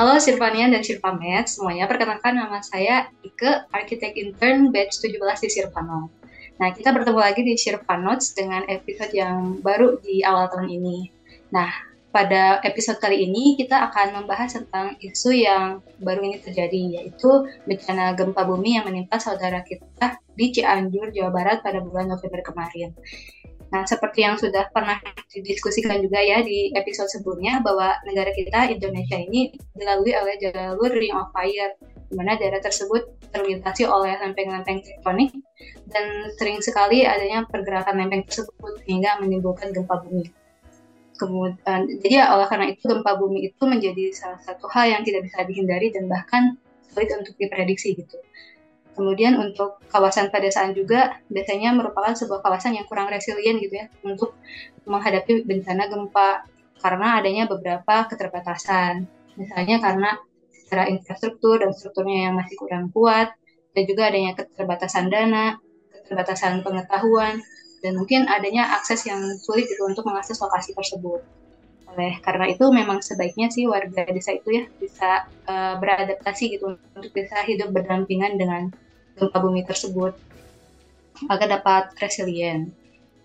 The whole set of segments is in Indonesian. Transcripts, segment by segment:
Halo Sirvanian dan Sirpamed semuanya. Perkenalkan nama saya Ike, arsitek intern batch 17 di Sirpanom. Nah, kita bertemu lagi di Sirpanotes dengan episode yang baru di awal tahun ini. Nah, pada episode kali ini kita akan membahas tentang isu yang baru ini terjadi, yaitu bencana gempa bumi yang menimpa saudara kita di Cianjur, Jawa Barat pada bulan November kemarin. Nah, seperti yang sudah pernah didiskusikan juga ya di episode sebelumnya, bahwa negara kita, Indonesia ini, dilalui oleh jalur Ring of Fire, di mana daerah tersebut terlintasi oleh lempeng-lempeng tektonik, dan sering sekali adanya pergerakan lempeng tersebut hingga menimbulkan gempa bumi. Kemudian, jadi ya, oleh karena itu gempa bumi itu menjadi salah satu hal yang tidak bisa dihindari dan bahkan sulit untuk diprediksi gitu. Kemudian untuk kawasan pedesaan juga biasanya merupakan sebuah kawasan yang kurang resilient gitu ya untuk menghadapi bencana gempa karena adanya beberapa keterbatasan. Misalnya karena secara infrastruktur dan strukturnya yang masih kurang kuat dan juga adanya keterbatasan dana, keterbatasan pengetahuan, dan mungkin adanya akses yang sulit gitu untuk mengakses lokasi tersebut. Oleh karena itu memang sebaiknya sih warga desa itu ya bisa uh, beradaptasi gitu untuk bisa hidup berdampingan dengan gempa bumi tersebut agar dapat resilient.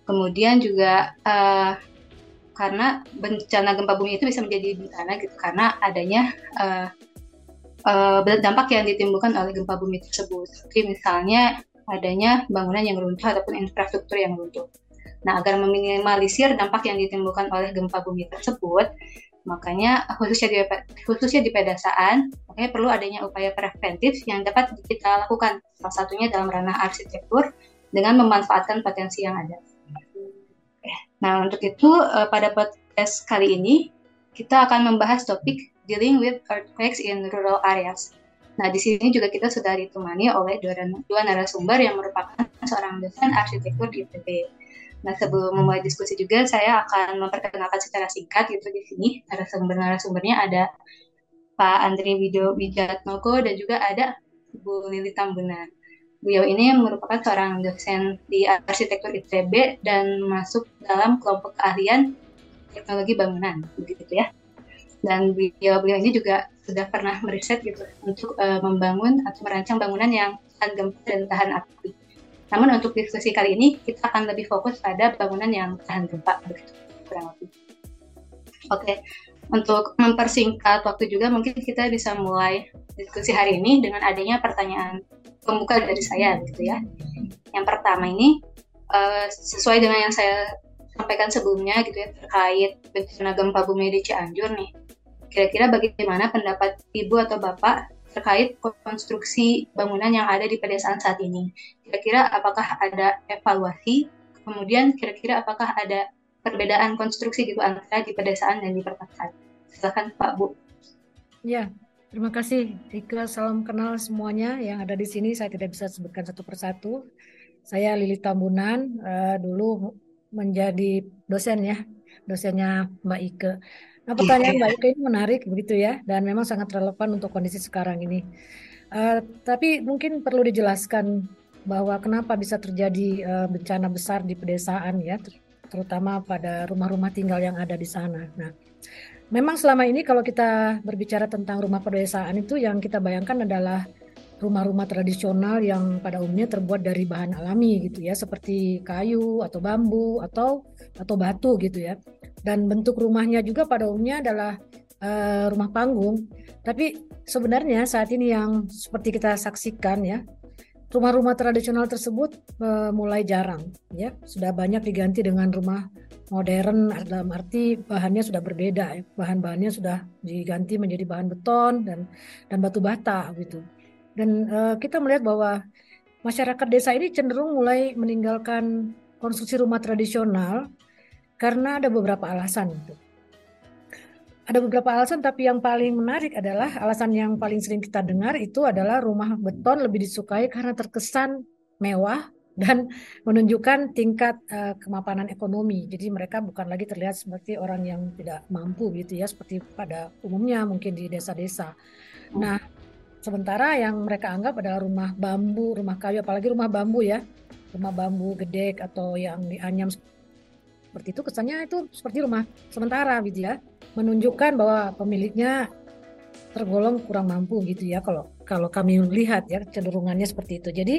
Kemudian juga uh, karena bencana gempa bumi itu bisa menjadi bencana gitu karena adanya uh, uh, dampak yang ditimbulkan oleh gempa bumi tersebut. Seperti misalnya adanya bangunan yang runtuh ataupun infrastruktur yang runtuh. Nah, agar meminimalisir dampak yang ditimbulkan oleh gempa bumi tersebut, makanya khususnya di khususnya di pedesaan, makanya perlu adanya upaya preventif yang dapat kita lakukan. Salah satunya dalam ranah arsitektur dengan memanfaatkan potensi yang ada. Nah, untuk itu eh, pada podcast kali ini kita akan membahas topik dealing with earthquakes in rural areas. Nah, di sini juga kita sudah ditemani oleh dua, narasumber yang merupakan seorang dosen arsitektur di ITB. Nah, sebelum memulai diskusi juga, saya akan memperkenalkan secara singkat gitu di sini. Narasumber-narasumbernya ada Pak Andri Wido Wijatmoko dan juga ada Bu Lili Tambunan. Beliau ini merupakan seorang dosen di arsitektur ITB dan masuk dalam kelompok keahlian teknologi bangunan, begitu ya dan beliau-beliau ini juga sudah pernah meriset gitu untuk uh, membangun atau merancang bangunan yang tahan gempa dan tahan api. Namun untuk diskusi kali ini kita akan lebih fokus pada bangunan yang tahan gempa begitu kurang lebih. Oke, untuk mempersingkat waktu juga mungkin kita bisa mulai diskusi hari ini dengan adanya pertanyaan pembuka dari saya gitu ya. Yang pertama ini uh, sesuai dengan yang saya sampaikan sebelumnya gitu ya terkait bencana gempa bumi di Cianjur nih Kira-kira bagaimana pendapat Ibu atau Bapak terkait konstruksi bangunan yang ada di pedesaan saat ini? Kira-kira apakah ada evaluasi? Kemudian kira-kira apakah ada perbedaan konstruksi gitu antara di pedesaan dan di perkotaan? Silakan Pak Bu. Ya, terima kasih Ika. Salam kenal semuanya yang ada di sini. Saya tidak bisa sebutkan satu persatu. Saya Lili Tambunan, uh, dulu menjadi dosen ya, dosennya Mbak Ike. Nah, pertanyaan Mbak Ika ini menarik begitu ya, dan memang sangat relevan untuk kondisi sekarang ini. Uh, tapi mungkin perlu dijelaskan bahwa kenapa bisa terjadi uh, bencana besar di pedesaan ya, ter terutama pada rumah-rumah tinggal yang ada di sana. Nah, memang selama ini kalau kita berbicara tentang rumah pedesaan itu yang kita bayangkan adalah rumah-rumah tradisional yang pada umumnya terbuat dari bahan alami gitu ya, seperti kayu atau bambu atau atau batu gitu ya dan bentuk rumahnya juga pada umumnya adalah uh, rumah panggung. Tapi sebenarnya saat ini yang seperti kita saksikan ya, rumah-rumah tradisional tersebut uh, mulai jarang ya, sudah banyak diganti dengan rumah modern dalam arti bahannya sudah berbeda ya. Bahan-bahannya sudah diganti menjadi bahan beton dan dan batu bata gitu. Dan uh, kita melihat bahwa masyarakat desa ini cenderung mulai meninggalkan konstruksi rumah tradisional karena ada beberapa alasan. Ada beberapa alasan, tapi yang paling menarik adalah alasan yang paling sering kita dengar itu adalah rumah beton lebih disukai karena terkesan mewah dan menunjukkan tingkat uh, kemapanan ekonomi. Jadi mereka bukan lagi terlihat seperti orang yang tidak mampu gitu ya, seperti pada umumnya mungkin di desa-desa. Nah, sementara yang mereka anggap adalah rumah bambu, rumah kayu, apalagi rumah bambu ya, rumah bambu gede atau yang dianyam seperti itu kesannya itu seperti rumah sementara gitu ya menunjukkan bahwa pemiliknya tergolong kurang mampu gitu ya kalau kalau kami lihat ya cenderungannya seperti itu. Jadi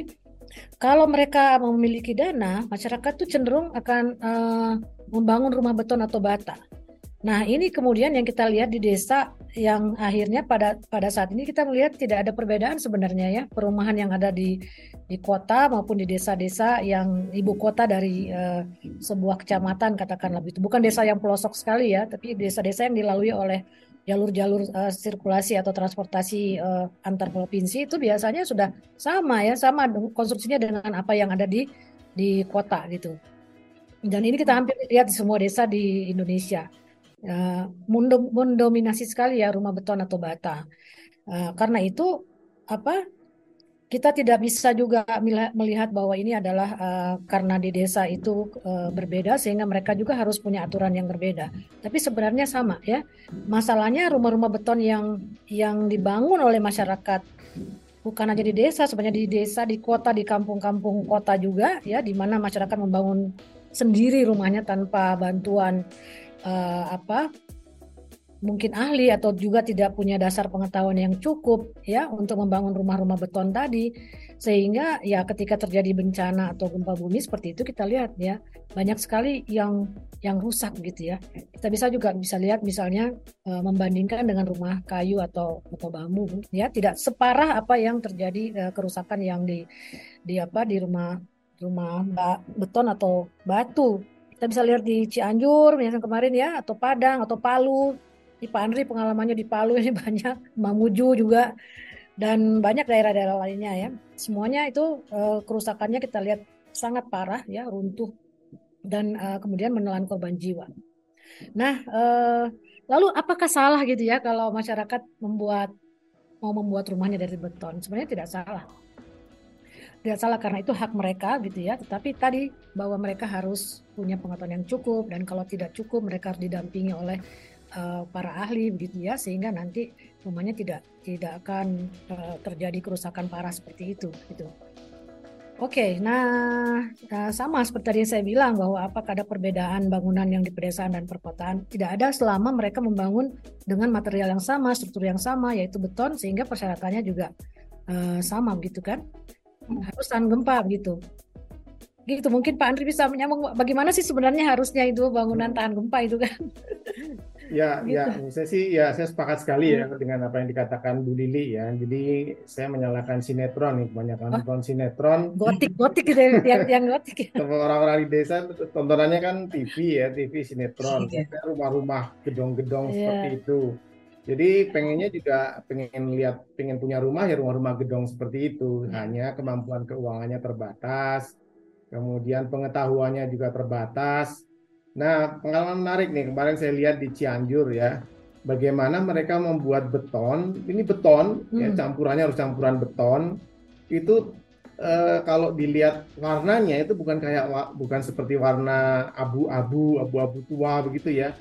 kalau mereka memiliki dana, masyarakat tuh cenderung akan uh, membangun rumah beton atau bata. Nah, ini kemudian yang kita lihat di desa yang akhirnya pada pada saat ini kita melihat tidak ada perbedaan sebenarnya ya. Perumahan yang ada di di kota maupun di desa-desa yang ibu kota dari uh, sebuah kecamatan katakanlah itu bukan desa yang pelosok sekali ya, tapi desa-desa yang dilalui oleh jalur-jalur uh, sirkulasi atau transportasi uh, antar provinsi itu biasanya sudah sama ya sama konstruksinya dengan apa yang ada di di kota gitu. Dan ini kita hampir lihat di semua desa di Indonesia uh, mendominasi sekali ya rumah beton atau bata uh, karena itu apa kita tidak bisa juga melihat bahwa ini adalah uh, karena di desa itu uh, berbeda sehingga mereka juga harus punya aturan yang berbeda. Tapi sebenarnya sama ya. Masalahnya rumah-rumah beton yang yang dibangun oleh masyarakat bukan hanya di desa, sebenarnya di desa, di kota, di kampung-kampung kota juga ya di mana masyarakat membangun sendiri rumahnya tanpa bantuan uh, apa mungkin ahli atau juga tidak punya dasar pengetahuan yang cukup ya untuk membangun rumah-rumah beton tadi. Sehingga ya ketika terjadi bencana atau gempa bumi seperti itu kita lihat ya. Banyak sekali yang yang rusak gitu ya. Kita bisa juga bisa lihat misalnya e, membandingkan dengan rumah kayu atau atau bambu ya. Tidak separah apa yang terjadi e, kerusakan yang di di apa di rumah rumah beton atau batu kita bisa lihat di Cianjur misalnya kemarin ya atau Padang atau Palu di Pak Andri pengalamannya di Palu ini banyak, Mamuju juga dan banyak daerah-daerah lainnya ya. Semuanya itu uh, kerusakannya kita lihat sangat parah ya, runtuh dan uh, kemudian menelan korban jiwa. Nah, uh, lalu apakah salah gitu ya kalau masyarakat membuat mau membuat rumahnya dari beton? Sebenarnya tidak salah. Tidak salah karena itu hak mereka gitu ya. Tetapi tadi bahwa mereka harus punya pengetahuan yang cukup dan kalau tidak cukup mereka harus didampingi oleh uh, para ahli begitu ya sehingga nanti rumahnya tidak tidak akan uh, terjadi kerusakan parah seperti itu gitu. Oke, okay, nah uh, sama seperti tadi saya bilang bahwa apakah ada perbedaan bangunan yang di pedesaan dan perkotaan? Tidak ada selama mereka membangun dengan material yang sama, struktur yang sama, yaitu beton, sehingga persyaratannya juga uh, sama gitu kan? Harus tahan gempa gitu. Gitu mungkin Pak Andri bisa menyambung bagaimana sih sebenarnya harusnya itu bangunan tahan gempa itu kan? Ya, gitu. ya, saya sih ya saya sepakat sekali ya hmm. dengan apa yang dikatakan Bu Lili ya. Jadi saya menyalakan sinetron nih, kebanyakan oh. nonton sinetron. Gotik, gotik gitu ya, yang, yang gotik. Ya. Orang-orang di desa tontonannya kan TV ya, TV sinetron, iya. rumah-rumah, gedong-gedong yeah. seperti itu. Jadi pengennya juga pengen lihat, pengen punya rumah ya rumah-rumah gedong seperti itu. Hanya kemampuan keuangannya terbatas, kemudian pengetahuannya juga terbatas Nah, pengalaman menarik nih kemarin saya lihat di Cianjur ya, bagaimana mereka membuat beton. Ini beton, ya, hmm. ya campurannya harus campuran beton. Itu eh, kalau dilihat warnanya itu bukan kayak bukan seperti warna abu-abu, abu-abu tua begitu ya.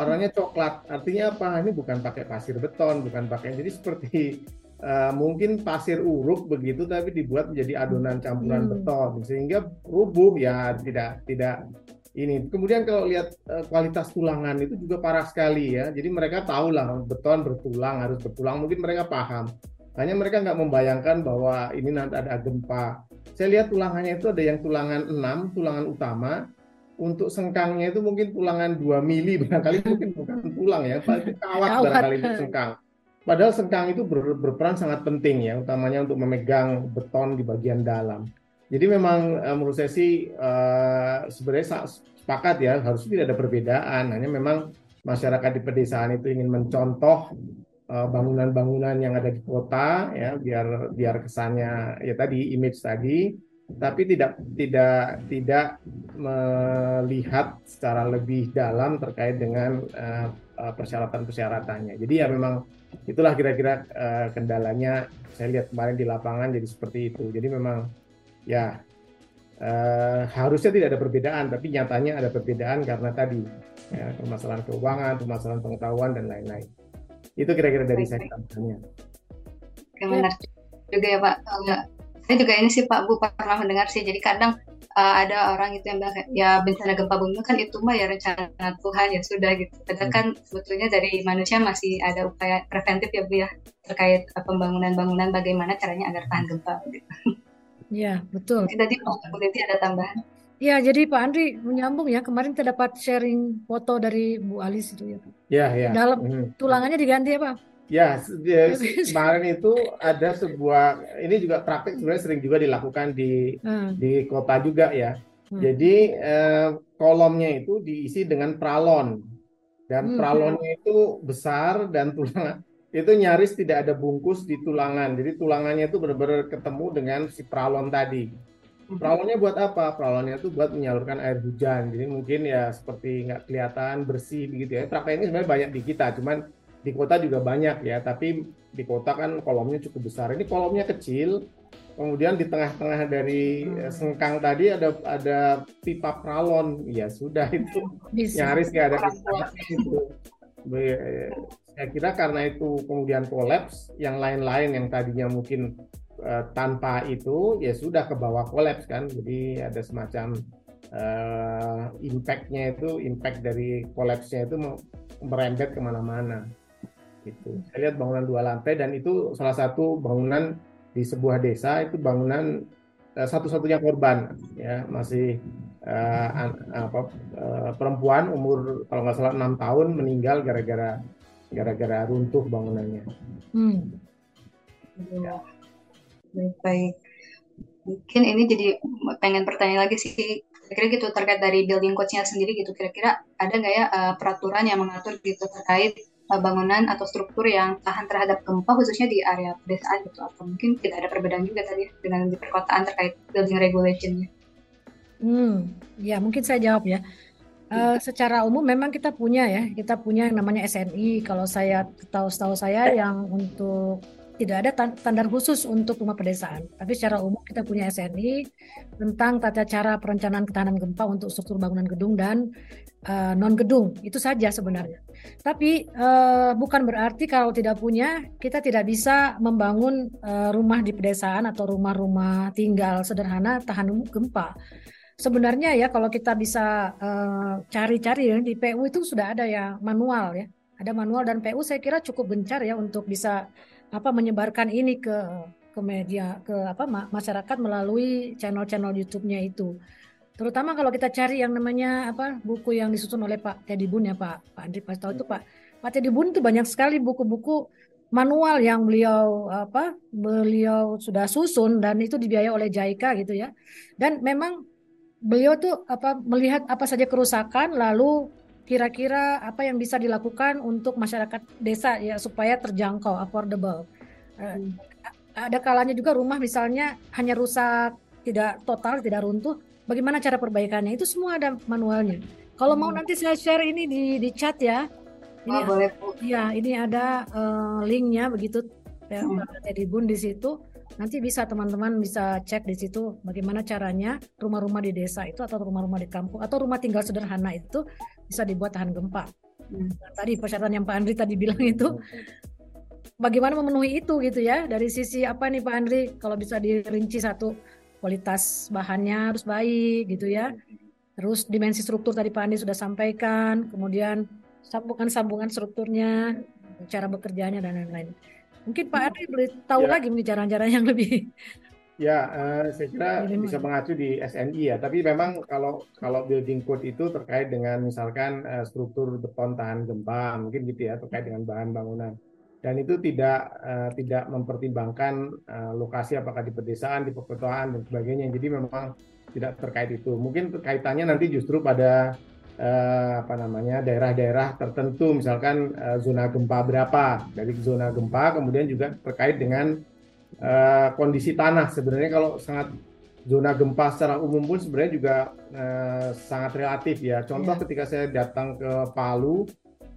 Warnanya coklat. Artinya apa? Ini bukan pakai pasir beton, bukan pakai. Jadi seperti uh, mungkin pasir uruk begitu, tapi dibuat menjadi adonan campuran hmm. beton sehingga rubuh ya tidak tidak ini. Kemudian kalau lihat uh, kualitas tulangan itu juga parah sekali ya. Jadi mereka tahu lah beton bertulang harus bertulang. Mungkin mereka paham. Hanya mereka nggak membayangkan bahwa ini nanti ada gempa. Saya lihat tulangannya itu ada yang tulangan 6, tulangan utama. Untuk sengkangnya itu mungkin tulangan 2 mili barangkali mungkin bukan tulang ya, itu kawat barangkali itu sengkang. Padahal sengkang itu ber, berperan sangat penting ya, utamanya untuk memegang beton di bagian dalam. Jadi memang uh, menurut saya sih uh, sebenarnya sepakat ya harus tidak ada perbedaan. Hanya memang masyarakat di pedesaan itu ingin mencontoh eh, bangunan-bangunan yang ada di kota ya biar biar kesannya ya tadi image tadi tapi tidak tidak tidak melihat secara lebih dalam terkait dengan uh, persyaratan-persyaratannya. Jadi ya memang itulah kira-kira uh, kendalanya saya lihat kemarin di lapangan jadi seperti itu. Jadi memang ya uh, harusnya tidak ada perbedaan, tapi nyatanya ada perbedaan karena tadi ya, permasalahan keuangan, permasalahan pengetahuan dan lain-lain. Itu kira-kira dari saya tambahannya. Menarik juga ya Pak. Saya juga ini sih Pak Bu pernah mendengar sih. Jadi kadang uh, ada orang itu yang bilang ya bencana gempa bumi kan itu mah ya rencana Tuhan ya sudah gitu. Padahal hmm. kan sebetulnya dari manusia masih ada upaya preventif ya Bu ya terkait uh, pembangunan-bangunan bagaimana caranya agar tahan gempa gitu. Iya, betul. Tadi Pak Kuliti ada tambahan. Ya, jadi Pak Andri menyambung ya, kemarin kita dapat sharing foto dari Bu Alis itu ya Pak. Ya, ya. Dalam hmm. tulangannya diganti ya Pak? Ya, ya kemarin itu ada sebuah ini juga praktik sebenarnya sering juga dilakukan di hmm. di kota juga ya. Hmm. Jadi eh, kolomnya itu diisi dengan pralon dan hmm. pralonnya itu besar dan tulang itu nyaris tidak ada bungkus di tulangan. Jadi tulangannya itu benar-benar ketemu dengan si pralon tadi. Hmm. Pralonnya buat apa? Pralonnya itu buat menyalurkan air hujan. Jadi mungkin ya seperti nggak kelihatan bersih begitu ya. Praktek ini sebenarnya banyak di kita, cuman di kota juga banyak ya, tapi di kota kan kolomnya cukup besar. Ini kolomnya kecil, kemudian di tengah-tengah dari hmm. sengkang tadi ada ada pipa pralon. Ya sudah itu Bisa. nyaris nggak ada itu. Saya kira karena itu kemudian kolaps, yang lain-lain yang tadinya mungkin uh, tanpa itu ya sudah ke bawah kolaps kan. Jadi ada semacam uh, impact-nya itu, impact dari kolapsnya itu merembet ke mana-mana itu saya lihat bangunan dua lantai dan itu salah satu bangunan di sebuah desa itu bangunan uh, satu-satunya korban ya masih uh, an, apa uh, perempuan umur kalau nggak salah enam tahun meninggal gara-gara gara-gara runtuh bangunannya. Hmm. Ya. Baik. Mungkin ini jadi pengen pertanyaan lagi sih kira-kira gitu terkait dari building coach-nya sendiri gitu kira-kira ada nggak ya uh, peraturan yang mengatur gitu terkait Eh, bangunan atau struktur yang tahan terhadap gempa khususnya di area pedesaan gitu atau mungkin tidak ada perbedaan juga tadi dengan di perkotaan terkait building regulationnya. Hmm, ya mungkin saya jawab ya. Uh, secara umum memang kita punya ya, kita punya yang namanya SNI. Kalau saya tahu tahu saya yang untuk tidak ada standar khusus untuk rumah pedesaan. Tapi secara umum kita punya SNI tentang tata cara perencanaan ketahanan gempa untuk struktur bangunan gedung dan uh, eh, non gedung. Itu saja sebenarnya. Tapi uh, bukan berarti kalau tidak punya kita tidak bisa membangun uh, rumah di pedesaan atau rumah-rumah tinggal sederhana tahan gempa. Sebenarnya ya kalau kita bisa cari-cari uh, ya di PU itu sudah ada ya manual ya. Ada manual dan PU saya kira cukup gencar ya untuk bisa apa menyebarkan ini ke ke media ke apa masyarakat melalui channel-channel YouTube-nya itu. Terutama kalau kita cari yang namanya apa buku yang disusun oleh Pak Teddy Bun ya Pak Pak Andri pas tahu itu Pak Pak Teddy Bun itu banyak sekali buku-buku manual yang beliau apa beliau sudah susun dan itu dibiayai oleh JICA gitu ya. Dan memang beliau tuh apa melihat apa saja kerusakan lalu kira-kira apa yang bisa dilakukan untuk masyarakat desa ya supaya terjangkau, affordable. Eh, hmm. Ada kalanya juga rumah misalnya hanya rusak, tidak total, tidak runtuh. Bagaimana cara perbaikannya? Itu semua ada manualnya. Kalau hmm. mau nanti saya share ini di di chat ya. Ini oh, boleh Ya, ini ada uh, linknya begitu ya, hmm. Teddy Bun di situ Nanti bisa teman-teman bisa cek di situ bagaimana caranya rumah-rumah di desa itu atau rumah-rumah di kampung atau rumah tinggal sederhana itu bisa dibuat tahan gempa. Hmm. Nah, tadi persyaratan yang Pak Andri tadi bilang itu bagaimana memenuhi itu gitu ya dari sisi apa nih Pak Andri kalau bisa dirinci satu kualitas bahannya harus baik gitu ya. Terus dimensi struktur tadi Pak Andri sudah sampaikan, kemudian sambungan-sambungan strukturnya, cara bekerjanya dan lain-lain. Mungkin Pak Adi boleh tahu ya. lagi cara-cara yang lebih Ya, uh, saya kira bisa mengacu di SNI ya. Tapi memang kalau kalau building code itu terkait dengan misalkan uh, struktur beton tahan gempa, mungkin gitu ya, terkait dengan bahan bangunan. Dan itu tidak uh, tidak mempertimbangkan uh, lokasi apakah di pedesaan, di perkotaan dan sebagainya. Jadi memang tidak terkait itu. Mungkin kaitannya nanti justru pada eh, apa namanya daerah-daerah tertentu. Misalkan eh, zona gempa berapa. Dari zona gempa kemudian juga terkait dengan eh, kondisi tanah. Sebenarnya kalau sangat zona gempa secara umum pun sebenarnya juga eh, sangat relatif ya. Contoh yeah. ketika saya datang ke Palu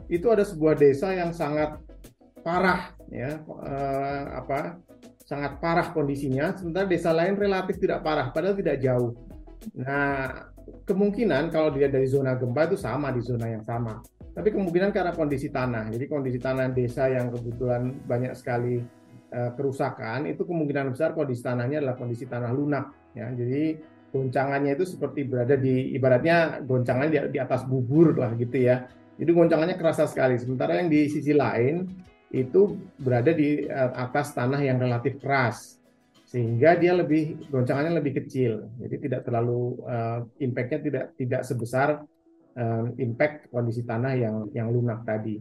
itu ada sebuah desa yang sangat parah ya. Eh, apa sangat parah kondisinya. Sementara desa lain relatif tidak parah padahal tidak jauh. Nah kemungkinan kalau dia dari zona gempa itu sama di zona yang sama. Tapi kemungkinan karena kondisi tanah, jadi kondisi tanah desa yang kebetulan banyak sekali uh, kerusakan, itu kemungkinan besar kondisi tanahnya adalah kondisi tanah lunak. Ya, jadi goncangannya itu seperti berada di ibaratnya goncangannya di, di atas bubur lah gitu ya. Jadi goncangannya kerasa sekali. Sementara yang di sisi lain itu berada di uh, atas tanah yang relatif keras sehingga dia lebih goncangannya lebih kecil. Jadi tidak terlalu uh, impactnya tidak tidak sebesar uh, impact kondisi tanah yang yang lunak tadi.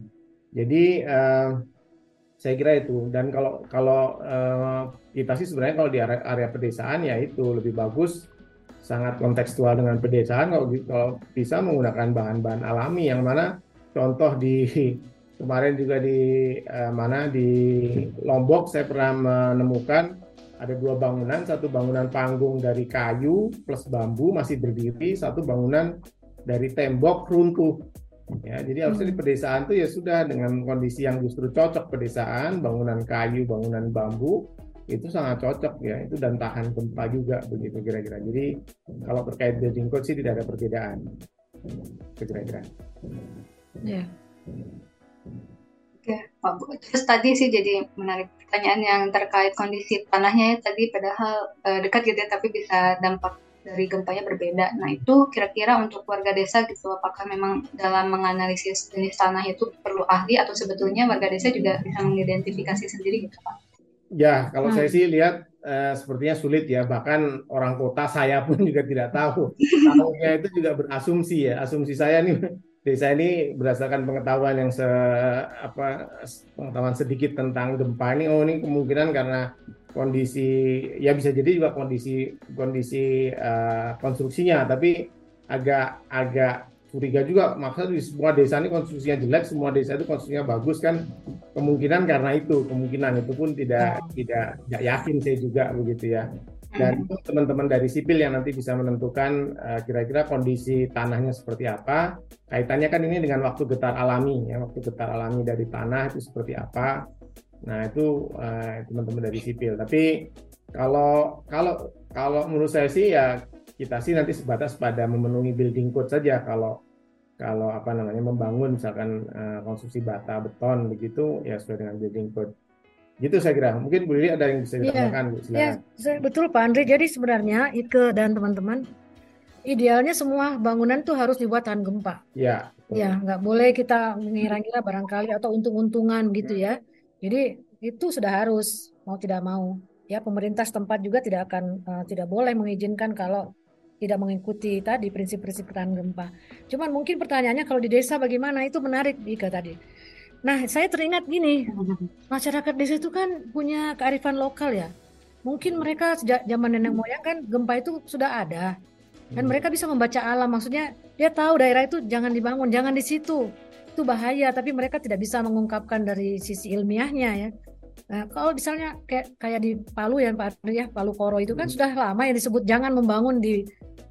Jadi uh, saya kira itu dan kalau kalau uh, kita sih sebenarnya kalau di area, area pedesaan ya itu lebih bagus sangat kontekstual dengan pedesaan kalau, kalau bisa menggunakan bahan-bahan alami yang mana contoh di kemarin juga di uh, mana di Lombok saya pernah menemukan ada dua bangunan satu bangunan panggung dari kayu plus bambu masih berdiri satu bangunan dari tembok runtuh. Ya jadi harusnya di hmm. pedesaan tuh ya sudah dengan kondisi yang justru cocok pedesaan bangunan kayu bangunan bambu itu sangat cocok ya itu dan tahan gempa juga begitu kira-kira. Jadi kalau terkait building code sih tidak ada perbedaan. Kira-kira. Ya Oke, Pak. Terus tadi sih jadi menarik pertanyaan yang terkait kondisi tanahnya ya tadi padahal uh, dekat gitu ya tapi bisa dampak dari gempanya berbeda. Nah itu kira-kira untuk warga desa gitu apakah memang dalam menganalisis jenis tanah itu perlu ahli atau sebetulnya warga desa juga bisa mengidentifikasi sendiri gitu Pak? Ya, kalau hmm. saya sih lihat uh, sepertinya sulit ya. Bahkan orang kota saya pun juga tidak tahu. Tahunya itu juga berasumsi ya. Asumsi saya nih desa ini berdasarkan pengetahuan yang se apa pengetahuan sedikit tentang gempa ini. Oh ini kemungkinan karena kondisi ya bisa jadi juga kondisi kondisi uh, konstruksinya. Tapi agak agak curiga juga maksudnya di semua desa ini konstruksinya jelek semua desa itu konstruksinya bagus kan kemungkinan karena itu kemungkinan itu pun tidak tidak tidak yakin saya juga begitu ya dan teman-teman dari sipil yang nanti bisa menentukan eh, kira-kira kondisi tanahnya seperti apa. Kaitannya kan ini dengan waktu getar alami ya waktu getar alami dari tanah itu seperti apa. Nah itu uh, teman-teman dari sipil. Tapi kalau kalau kalau menurut saya sih ya kita sih nanti sebatas pada memenuhi building code saja. Kalau kalau apa namanya membangun misalkan uh, konstruksi bata beton begitu ya sesuai dengan building code gitu saya kira. Mungkin Bu Lili ada yang bisa iya. ditambahkan Bu. Ya betul Pak Andre. Jadi sebenarnya Ike dan teman-teman idealnya semua bangunan tuh harus dibuat tahan gempa. Ya ya nggak boleh kita mengira-ngira barangkali atau untung-untungan gitu ya. Jadi itu sudah harus mau tidak mau. Ya pemerintah setempat juga tidak akan uh, tidak boleh mengizinkan kalau tidak mengikuti tadi prinsip-prinsip ketahanan gempa. Cuman mungkin pertanyaannya kalau di desa bagaimana? Itu menarik Ika tadi. Nah saya teringat gini, masyarakat desa itu kan punya kearifan lokal ya. Mungkin mereka sejak zaman nenek moyang kan gempa itu sudah ada dan mereka bisa membaca alam. Maksudnya dia tahu daerah itu jangan dibangun, jangan di situ itu bahaya. Tapi mereka tidak bisa mengungkapkan dari sisi ilmiahnya ya. Nah, kalau misalnya kayak kayak di Palu ya Pak Adri ya, Palu Koro itu kan hmm. sudah lama yang disebut jangan membangun di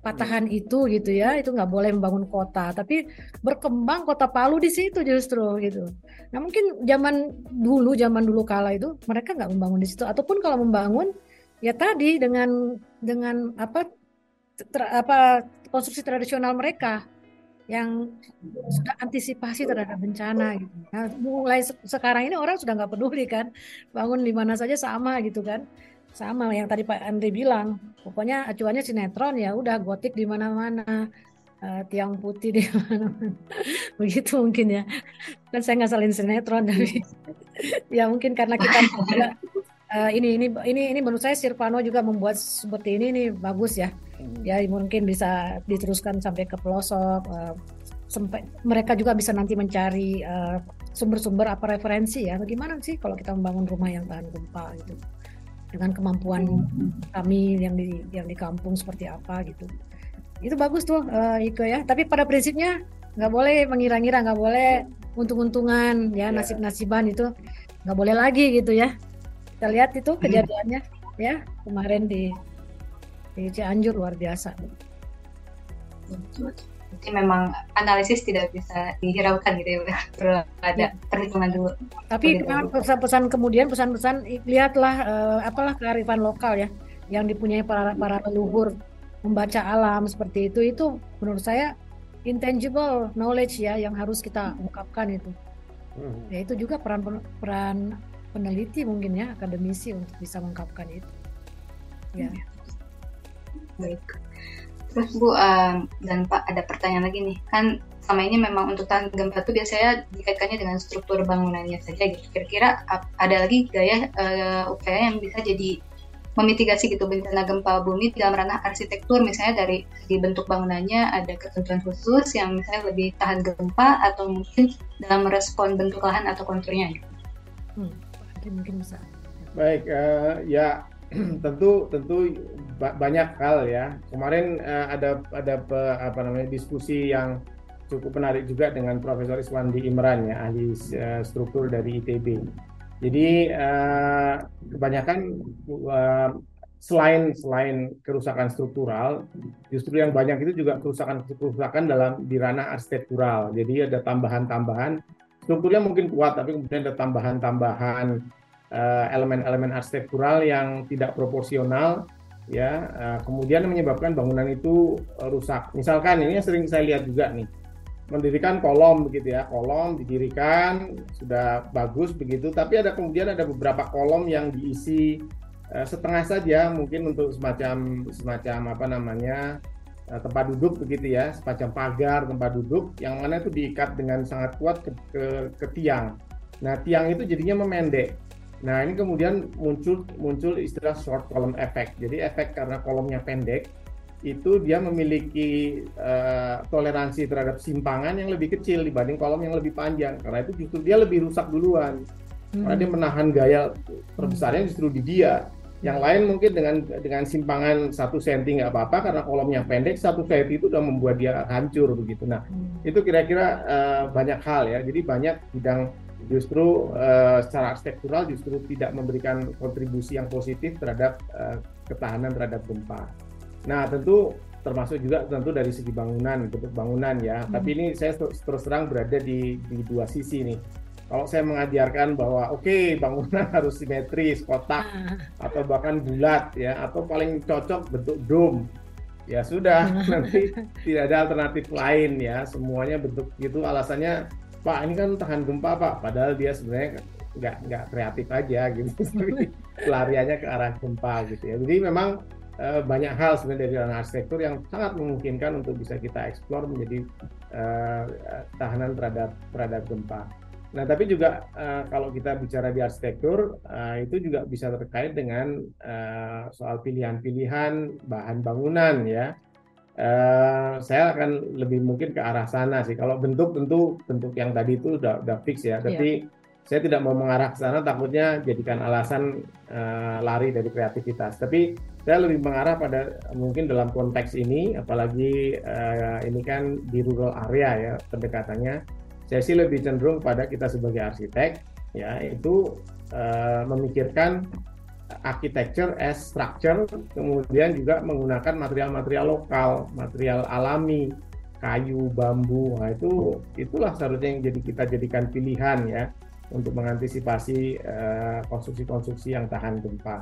patahan itu gitu ya itu nggak boleh membangun kota. Tapi berkembang kota Palu di situ justru gitu. Nah mungkin zaman dulu zaman dulu kala itu mereka nggak membangun di situ. Ataupun kalau membangun ya tadi dengan dengan apa ter, apa konstruksi tradisional mereka yang sudah antisipasi terhadap bencana gitu. Nah, mulai sekarang ini orang sudah nggak peduli kan, bangun di mana saja sama gitu kan sama yang tadi Pak Andri bilang pokoknya acuannya sinetron ya udah gotik di mana-mana. Uh, tiang putih di mana-mana. Begitu mungkin ya. Kan saya nggak salin sinetron tapi ya mungkin karena kita juga uh, ini ini ini ini menurut saya Sirpano juga membuat seperti ini ini bagus ya. Hmm. ya mungkin bisa diteruskan sampai ke pelosok uh, sampai mereka juga bisa nanti mencari sumber-sumber uh, apa referensi ya. Bagaimana sih kalau kita membangun rumah yang tahan gempa gitu dengan kemampuan kami yang di yang di kampung seperti apa gitu. Itu bagus tuh uh, Iko ya. Tapi pada prinsipnya nggak boleh mengira-ngira nggak boleh untung-untungan ya iya. nasib-nasiban itu nggak boleh lagi gitu ya. Kita lihat itu kejadiannya ya kemarin di di Cianjur luar biasa jadi memang analisis tidak bisa dihiraukan gitu ya perlu ada ya. perhitungan dulu. Tapi pesan-pesan kemudian pesan-pesan lihatlah uh, apalah kearifan lokal ya yang dipunyai para para leluhur membaca alam seperti itu itu menurut saya intangible knowledge ya yang harus kita ungkapkan itu. Hmm. ya itu juga peran peran peneliti mungkin ya akademisi untuk bisa mengungkapkan itu. Ya. Baik. Terus Bu um, dan Pak ada pertanyaan lagi nih. Kan sama ini memang untuk tahan gempa itu biasanya dikaitkannya dengan struktur bangunannya saja gitu. Kira-kira ada lagi gaya uh, upaya yang bisa jadi memitigasi gitu bencana gempa bumi dalam ranah arsitektur misalnya dari segi bentuk bangunannya ada ketentuan khusus yang misalnya lebih tahan gempa atau mungkin dalam merespon bentuk lahan atau konturnya gitu. Hmm, mungkin bisa. Baik, uh, ya tentu tentu banyak hal ya. Kemarin uh, ada ada apa namanya diskusi yang cukup menarik juga dengan Profesor Iswandi Imran ya ahli uh, struktur dari ITB jadi uh, kebanyakan selain selain kerusakan struktural, justru yang banyak itu juga kerusakan kerusakan dalam di ranah arsitektural. Jadi ada tambahan-tambahan strukturnya mungkin kuat, tapi kemudian ada tambahan-tambahan elemen-elemen arsitektural yang tidak proporsional ya uh, kemudian menyebabkan bangunan itu rusak. Misalkan ini yang sering saya lihat juga nih mendirikan kolom begitu ya kolom didirikan sudah bagus begitu tapi ada kemudian ada beberapa kolom yang diisi setengah saja mungkin untuk semacam semacam apa namanya tempat duduk begitu ya semacam pagar tempat duduk yang mana itu diikat dengan sangat kuat ke, ke, ke tiang nah tiang itu jadinya memendek nah ini kemudian muncul muncul istilah short column effect. Jadi efek karena kolomnya pendek itu dia memiliki uh, toleransi terhadap simpangan yang lebih kecil dibanding kolom yang lebih panjang. Karena itu justru dia lebih rusak duluan. Hmm. karena dia menahan gaya terbesarnya justru di dia. Yang lain mungkin dengan dengan simpangan satu senti nggak apa-apa karena kolomnya pendek satu senti itu sudah membuat dia hancur begitu. Nah hmm. itu kira-kira uh, banyak hal ya. Jadi banyak bidang justru uh, secara arsitektural justru tidak memberikan kontribusi yang positif terhadap uh, ketahanan terhadap gempa. Nah, tentu termasuk juga tentu dari segi bangunan, bentuk bangunan ya. Hmm. Tapi ini saya terus terang berada di, di dua sisi nih. Kalau saya mengajarkan bahwa oke okay, bangunan harus simetris, kotak, ah. atau bahkan bulat ya, atau paling cocok bentuk dome, ya sudah nanti tidak ada alternatif lain ya. Semuanya bentuk itu alasannya Pak ini kan tahan gempa Pak, padahal dia sebenarnya nggak nggak kreatif aja gitu, pelariannya ke arah gempa gitu ya. Jadi memang Eh, banyak hal sebenarnya dari ranah arsitektur yang sangat memungkinkan untuk bisa kita eksplor menjadi uh, tahanan terhadap terhadap gempa. Nah, tapi juga uh, kalau kita bicara di arsitektur uh, itu juga bisa terkait dengan uh, soal pilihan-pilihan bahan bangunan ya. Uh, saya akan lebih mungkin ke arah sana sih. Kalau bentuk tentu bentuk yang tadi itu udah udah fix ya. Tapi yeah. saya tidak mau mengarah ke sana takutnya jadikan alasan uh, lari dari kreativitas. Tapi saya lebih mengarah pada mungkin dalam konteks ini apalagi uh, ini kan di rural area ya pendekatannya saya sih lebih cenderung pada kita sebagai arsitek ya itu uh, memikirkan architecture as structure kemudian juga menggunakan material-material lokal material alami kayu bambu nah itu itulah seharusnya yang jadi kita jadikan pilihan ya untuk mengantisipasi eh, konstruksi-konstruksi uh, yang tahan gempa.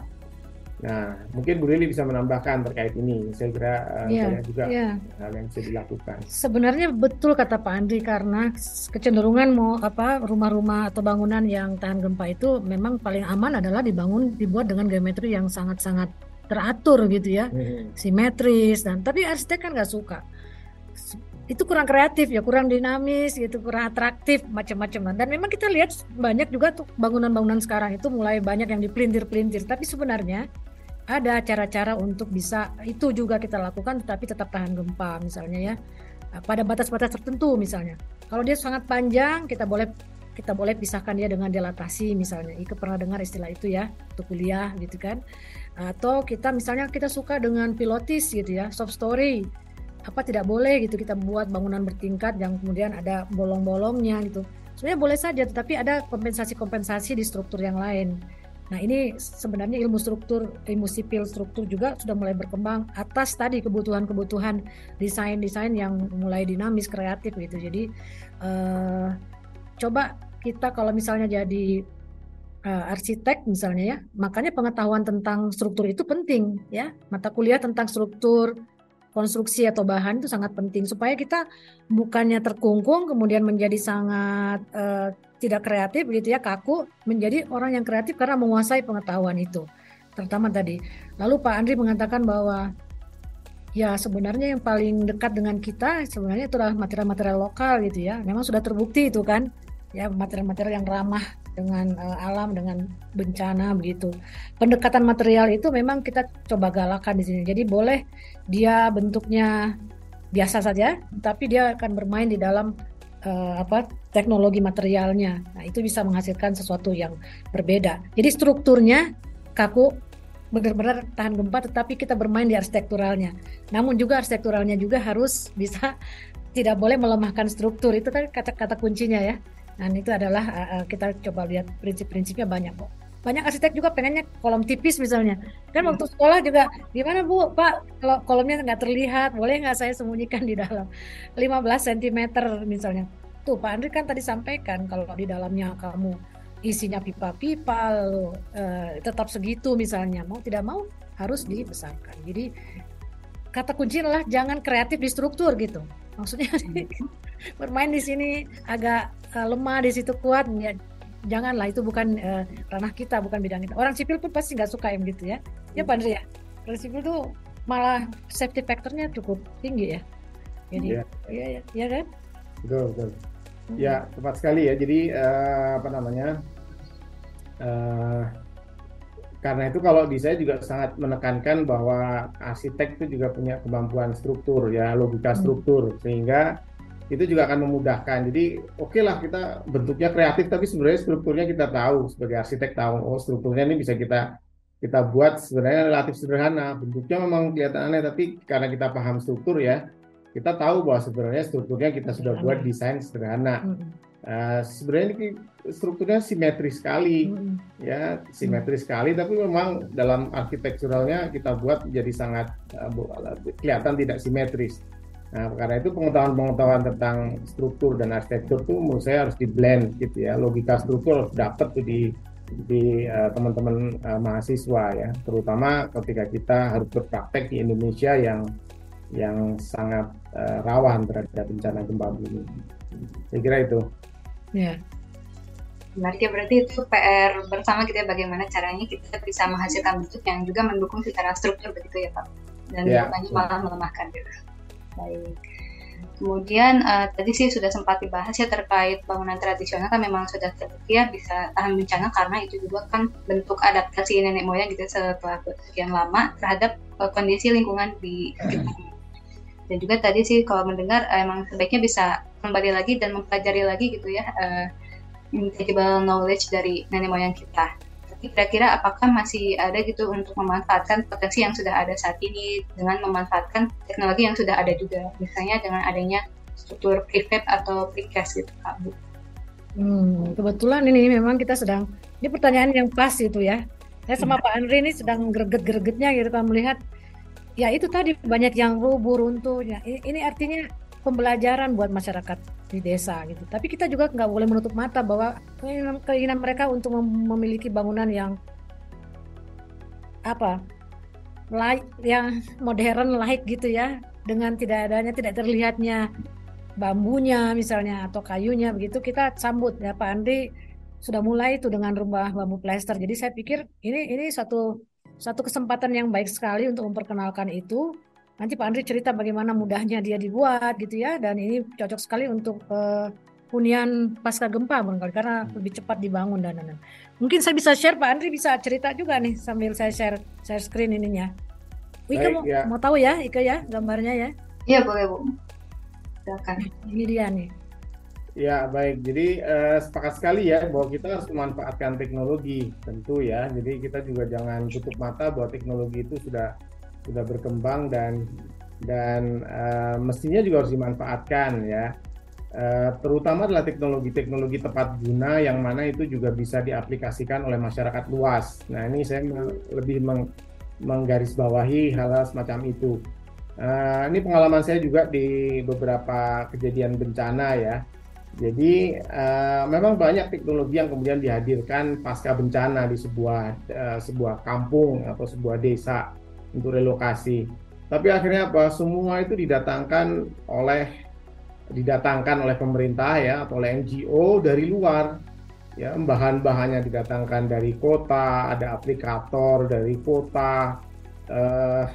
Nah, mungkin Bu Lili bisa menambahkan terkait ini. Saya kira uh, ya, banyak juga ya. hal yang bisa dilakukan. Sebenarnya betul kata Pak Andri karena kecenderungan mau apa rumah-rumah atau bangunan yang tahan gempa itu memang paling aman adalah dibangun dibuat dengan geometri yang sangat-sangat teratur gitu ya, hmm. simetris dan tapi arsitek kan nggak suka itu kurang kreatif ya kurang dinamis gitu kurang atraktif macam-macam dan memang kita lihat banyak juga tuh bangunan-bangunan sekarang itu mulai banyak yang dipelintir-pelintir tapi sebenarnya ada cara-cara untuk bisa itu juga kita lakukan tetapi tetap tahan gempa misalnya ya. Pada batas-batas tertentu misalnya. Kalau dia sangat panjang kita boleh kita boleh pisahkan dia dengan dilatasi misalnya. Ike pernah dengar istilah itu ya untuk kuliah gitu kan. Atau kita misalnya kita suka dengan pilotis gitu ya soft story. Apa tidak boleh gitu kita buat bangunan bertingkat yang kemudian ada bolong-bolongnya gitu. Sebenarnya boleh saja tetapi ada kompensasi-kompensasi di struktur yang lain Nah ini sebenarnya ilmu struktur, ilmu sipil struktur juga sudah mulai berkembang atas tadi kebutuhan-kebutuhan desain-desain yang mulai dinamis, kreatif gitu. Jadi uh, coba kita kalau misalnya jadi uh, arsitek misalnya ya, makanya pengetahuan tentang struktur itu penting ya. Mata kuliah tentang struktur, konstruksi atau bahan itu sangat penting supaya kita bukannya terkungkung kemudian menjadi sangat uh, tidak kreatif gitu ya kaku menjadi orang yang kreatif karena menguasai pengetahuan itu terutama tadi lalu Pak Andri mengatakan bahwa Ya, sebenarnya yang paling dekat dengan kita sebenarnya itu adalah material-material lokal gitu ya. Memang sudah terbukti itu kan, ya material-material yang ramah dengan uh, alam, dengan bencana begitu. Pendekatan material itu memang kita coba galakan di sini. Jadi boleh dia bentuknya biasa saja, tapi dia akan bermain di dalam uh, apa teknologi materialnya. Nah, itu bisa menghasilkan sesuatu yang berbeda. Jadi strukturnya kaku benar-benar tahan gempa tetapi kita bermain di arsitekturalnya. Namun juga arsitekturalnya juga harus bisa tidak boleh melemahkan struktur. Itu kan kata-kata kuncinya ya. Dan itu adalah uh, kita coba lihat prinsip-prinsipnya banyak kok. Banyak arsitek juga pengennya kolom tipis misalnya. Kan waktu hmm. sekolah juga gimana Bu, Pak, kalau kolomnya nggak terlihat, boleh nggak saya sembunyikan di dalam 15 cm misalnya. Tuh Pak Andri kan tadi sampaikan kalau di dalamnya kamu isinya pipa-pipa lalu uh, tetap segitu misalnya mau tidak mau harus dibesarkan jadi kata kunci adalah jangan kreatif di struktur gitu. Maksudnya bermain di sini agak uh, lemah di situ kuat ya janganlah. Itu bukan uh, ranah kita bukan bidang kita. Orang sipil pun pasti nggak suka yang gitu ya. Ya Pak Andri ya? Orang sipil tuh malah safety factornya cukup tinggi ya? Jadi ya ya, ya, ya kan? Betul betul Ya, tepat sekali ya. Jadi uh, apa namanya? Uh, karena itu kalau di saya juga sangat menekankan bahwa arsitek itu juga punya kemampuan struktur ya, logika hmm. struktur sehingga itu juga akan memudahkan. Jadi oke okay lah kita bentuknya kreatif tapi sebenarnya strukturnya kita tahu sebagai arsitek tahu oh strukturnya ini bisa kita kita buat sebenarnya relatif sederhana. Bentuknya memang kelihatan aneh tapi karena kita paham struktur ya, kita tahu bahwa sebenarnya strukturnya kita sudah buat desain sederhana. Uh, sebenarnya ini strukturnya simetris sekali, ya simetris sekali, tapi memang dalam arsitekturalnya kita buat jadi sangat uh, kelihatan tidak simetris. Nah, karena itu pengetahuan-pengetahuan tentang struktur dan arsitektur itu menurut saya harus di blend gitu ya. Logika struktur harus dapat tuh di di uh, teman-teman uh, mahasiswa ya, terutama ketika kita harus berpraktek di Indonesia yang yang sangat uh, rawan terhadap bencana gempa bumi. Saya kira itu. Ya. Menarik ya berarti itu PR bersama kita gitu bagaimana caranya kita bisa menghasilkan bentuk yang juga mendukung secara struktur begitu ya Pak. Dan ya. bukannya malah melemahkan gitu. Baik. Kemudian uh, tadi sih sudah sempat dibahas ya terkait bangunan tradisional kan memang sudah terbukti ya bisa tahan bencana karena itu juga kan bentuk adaptasi nenek moyang gitu setelah sekian lama terhadap uh, kondisi lingkungan di sekitarnya dan juga tadi sih kalau mendengar uh, emang sebaiknya bisa kembali lagi dan mempelajari lagi gitu ya uh, intangible knowledge dari nenek moyang kita. Tapi kira-kira apakah masih ada gitu untuk memanfaatkan potensi yang sudah ada saat ini dengan memanfaatkan teknologi yang sudah ada juga, misalnya dengan adanya struktur prefab atau precast gitu, Kak Bu. Hmm, kebetulan ini memang kita sedang ini pertanyaan yang pas itu ya. Saya sama hmm. Pak Andri ini sedang greget-gregetnya gitu kan melihat ya itu tadi banyak yang rubuh runtuh. Ya ini, artinya pembelajaran buat masyarakat di desa gitu. Tapi kita juga nggak boleh menutup mata bahwa keinginan, mereka untuk memiliki bangunan yang apa yang modern like gitu ya dengan tidak adanya tidak terlihatnya bambunya misalnya atau kayunya begitu kita sambut. Ya Pak Andri sudah mulai itu dengan rumah bambu plester. Jadi saya pikir ini ini satu satu kesempatan yang baik sekali untuk memperkenalkan itu. Nanti Pak Andri cerita bagaimana mudahnya dia dibuat gitu ya, dan ini cocok sekali untuk uh, hunian pasca gempa barangkali karena lebih cepat dibangun dan lain-lain. Mungkin saya bisa share Pak Andri bisa cerita juga nih sambil saya share share screen ininya. Ika mau, ya. mau tahu ya Ika ya gambarnya ya? Iya boleh Bu. Silakan. Ini dia nih. Ya baik, jadi uh, sepakat sekali ya bahwa kita harus memanfaatkan teknologi tentu ya. Jadi kita juga jangan tutup mata bahwa teknologi itu sudah sudah berkembang dan dan uh, mestinya juga harus dimanfaatkan ya. Uh, terutama adalah teknologi-teknologi tepat guna yang mana itu juga bisa diaplikasikan oleh masyarakat luas. Nah ini saya lebih meng menggarisbawahi hal-hal semacam itu. Uh, ini pengalaman saya juga di beberapa kejadian bencana ya jadi uh, memang banyak teknologi yang kemudian dihadirkan pasca bencana di sebuah uh, sebuah kampung atau sebuah desa untuk relokasi. Tapi akhirnya apa? Semua itu didatangkan oleh didatangkan oleh pemerintah ya atau oleh NGO dari luar. Ya, bahan-bahannya didatangkan dari kota, ada aplikator dari kota. Uh,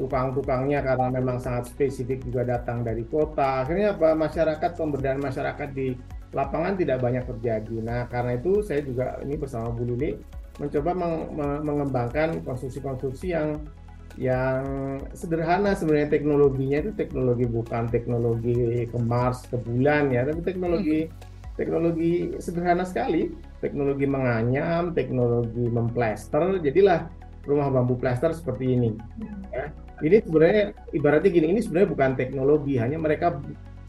tukang-tukangnya karena memang sangat spesifik juga datang dari kota. Akhirnya apa masyarakat pemberdayaan masyarakat di lapangan tidak banyak terjadi. Nah karena itu saya juga ini bersama Bu Lili mencoba meng mengembangkan konstruksi-konstruksi yang yang sederhana sebenarnya teknologinya itu teknologi bukan teknologi ke Mars ke bulan ya tapi teknologi hmm. teknologi sederhana sekali teknologi menganyam teknologi memplaster jadilah rumah bambu plaster seperti ini ya ini sebenarnya ibaratnya gini ini sebenarnya bukan teknologi hanya mereka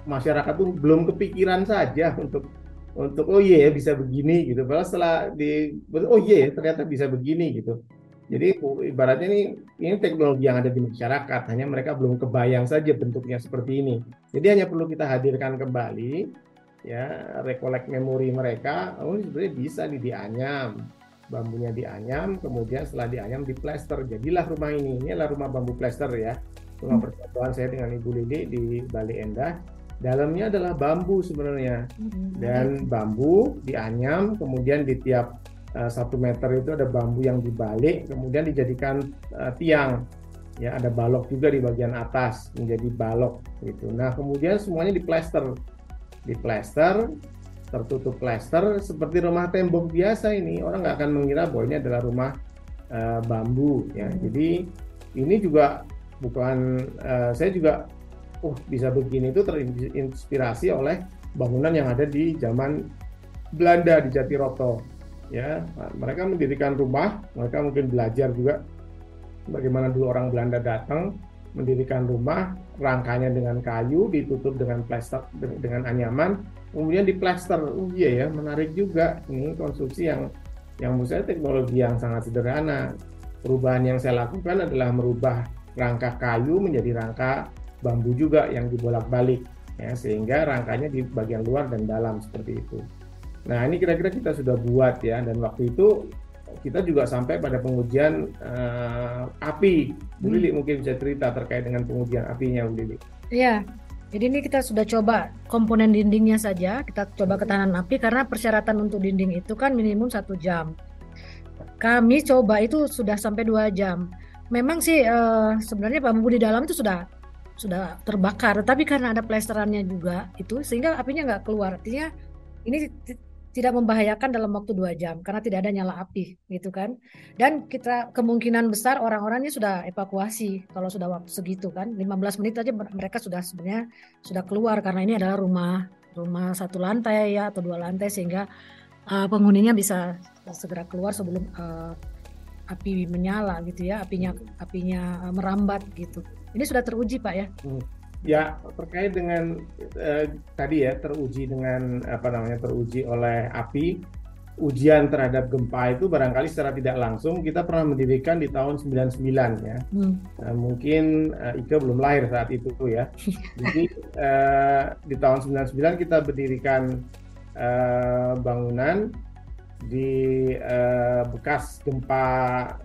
masyarakat tuh belum kepikiran saja untuk untuk oh iya yeah, bisa begini gitu. Padahal setelah di oh iya yeah, ternyata bisa begini gitu. Jadi ibaratnya ini ini teknologi yang ada di masyarakat, hanya mereka belum kebayang saja bentuknya seperti ini. Jadi hanya perlu kita hadirkan kembali ya rekolek memori mereka, oh sebenarnya bisa nih dianyam, bambunya dianyam, kemudian setelah dianyam diplester. Jadilah rumah ini, ini adalah rumah bambu plester ya. Rumah persatuan saya dengan Ibu Lili di Bali Endah dalamnya adalah bambu sebenarnya hmm. dan bambu dianyam kemudian di tiap uh, satu meter itu ada bambu yang dibalik kemudian dijadikan uh, tiang ya ada balok juga di bagian atas menjadi balok gitu nah kemudian semuanya diplester diplester tertutup plester seperti rumah tembok biasa ini orang nggak akan mengira bahwa ini adalah rumah uh, bambu ya. Jadi ini juga bukan uh, saya juga oh bisa begini itu terinspirasi oleh bangunan yang ada di zaman Belanda di Jatiroto ya. Mereka mendirikan rumah mereka mungkin belajar juga bagaimana dulu orang Belanda datang mendirikan rumah rangkanya dengan kayu ditutup dengan plaster dengan anyaman kemudian diplaster oh iya ya menarik juga ini konstruksi yang yang menurut saya teknologi yang sangat sederhana perubahan yang saya lakukan adalah merubah rangka kayu menjadi rangka bambu juga yang dibolak-balik ya sehingga rangkanya di bagian luar dan dalam seperti itu. Nah ini kira-kira kita sudah buat ya dan waktu itu kita juga sampai pada pengujian uh, api. Bu Lili hmm. mungkin bisa cerita terkait dengan pengujian apinya Bu Lili. Iya. Jadi ini kita sudah coba komponen dindingnya saja, kita coba ketahanan api karena persyaratan untuk dinding itu kan minimum satu jam. Kami coba itu sudah sampai dua jam. Memang sih uh, sebenarnya bambu di dalam itu sudah sudah terbakar tapi karena ada plesterannya juga itu sehingga apinya nggak keluar artinya ini tidak membahayakan dalam waktu dua jam karena tidak ada nyala api gitu kan dan kita kemungkinan besar orang-orangnya sudah evakuasi kalau sudah waktu segitu kan 15 menit aja mereka sudah sebenarnya sudah keluar karena ini adalah rumah rumah satu lantai ya atau dua lantai sehingga uh, penghuninya bisa segera keluar sebelum uh, api menyala gitu ya apinya apinya uh, merambat gitu ini sudah teruji Pak ya? Hmm. Ya terkait dengan eh, tadi ya teruji dengan apa namanya teruji oleh api ujian terhadap gempa itu barangkali secara tidak langsung kita pernah mendirikan di tahun 99 ya. Hmm. Nah, mungkin uh, Ika belum lahir saat itu ya. Jadi uh, di tahun 99 kita berdirikan uh, bangunan di uh, bekas gempa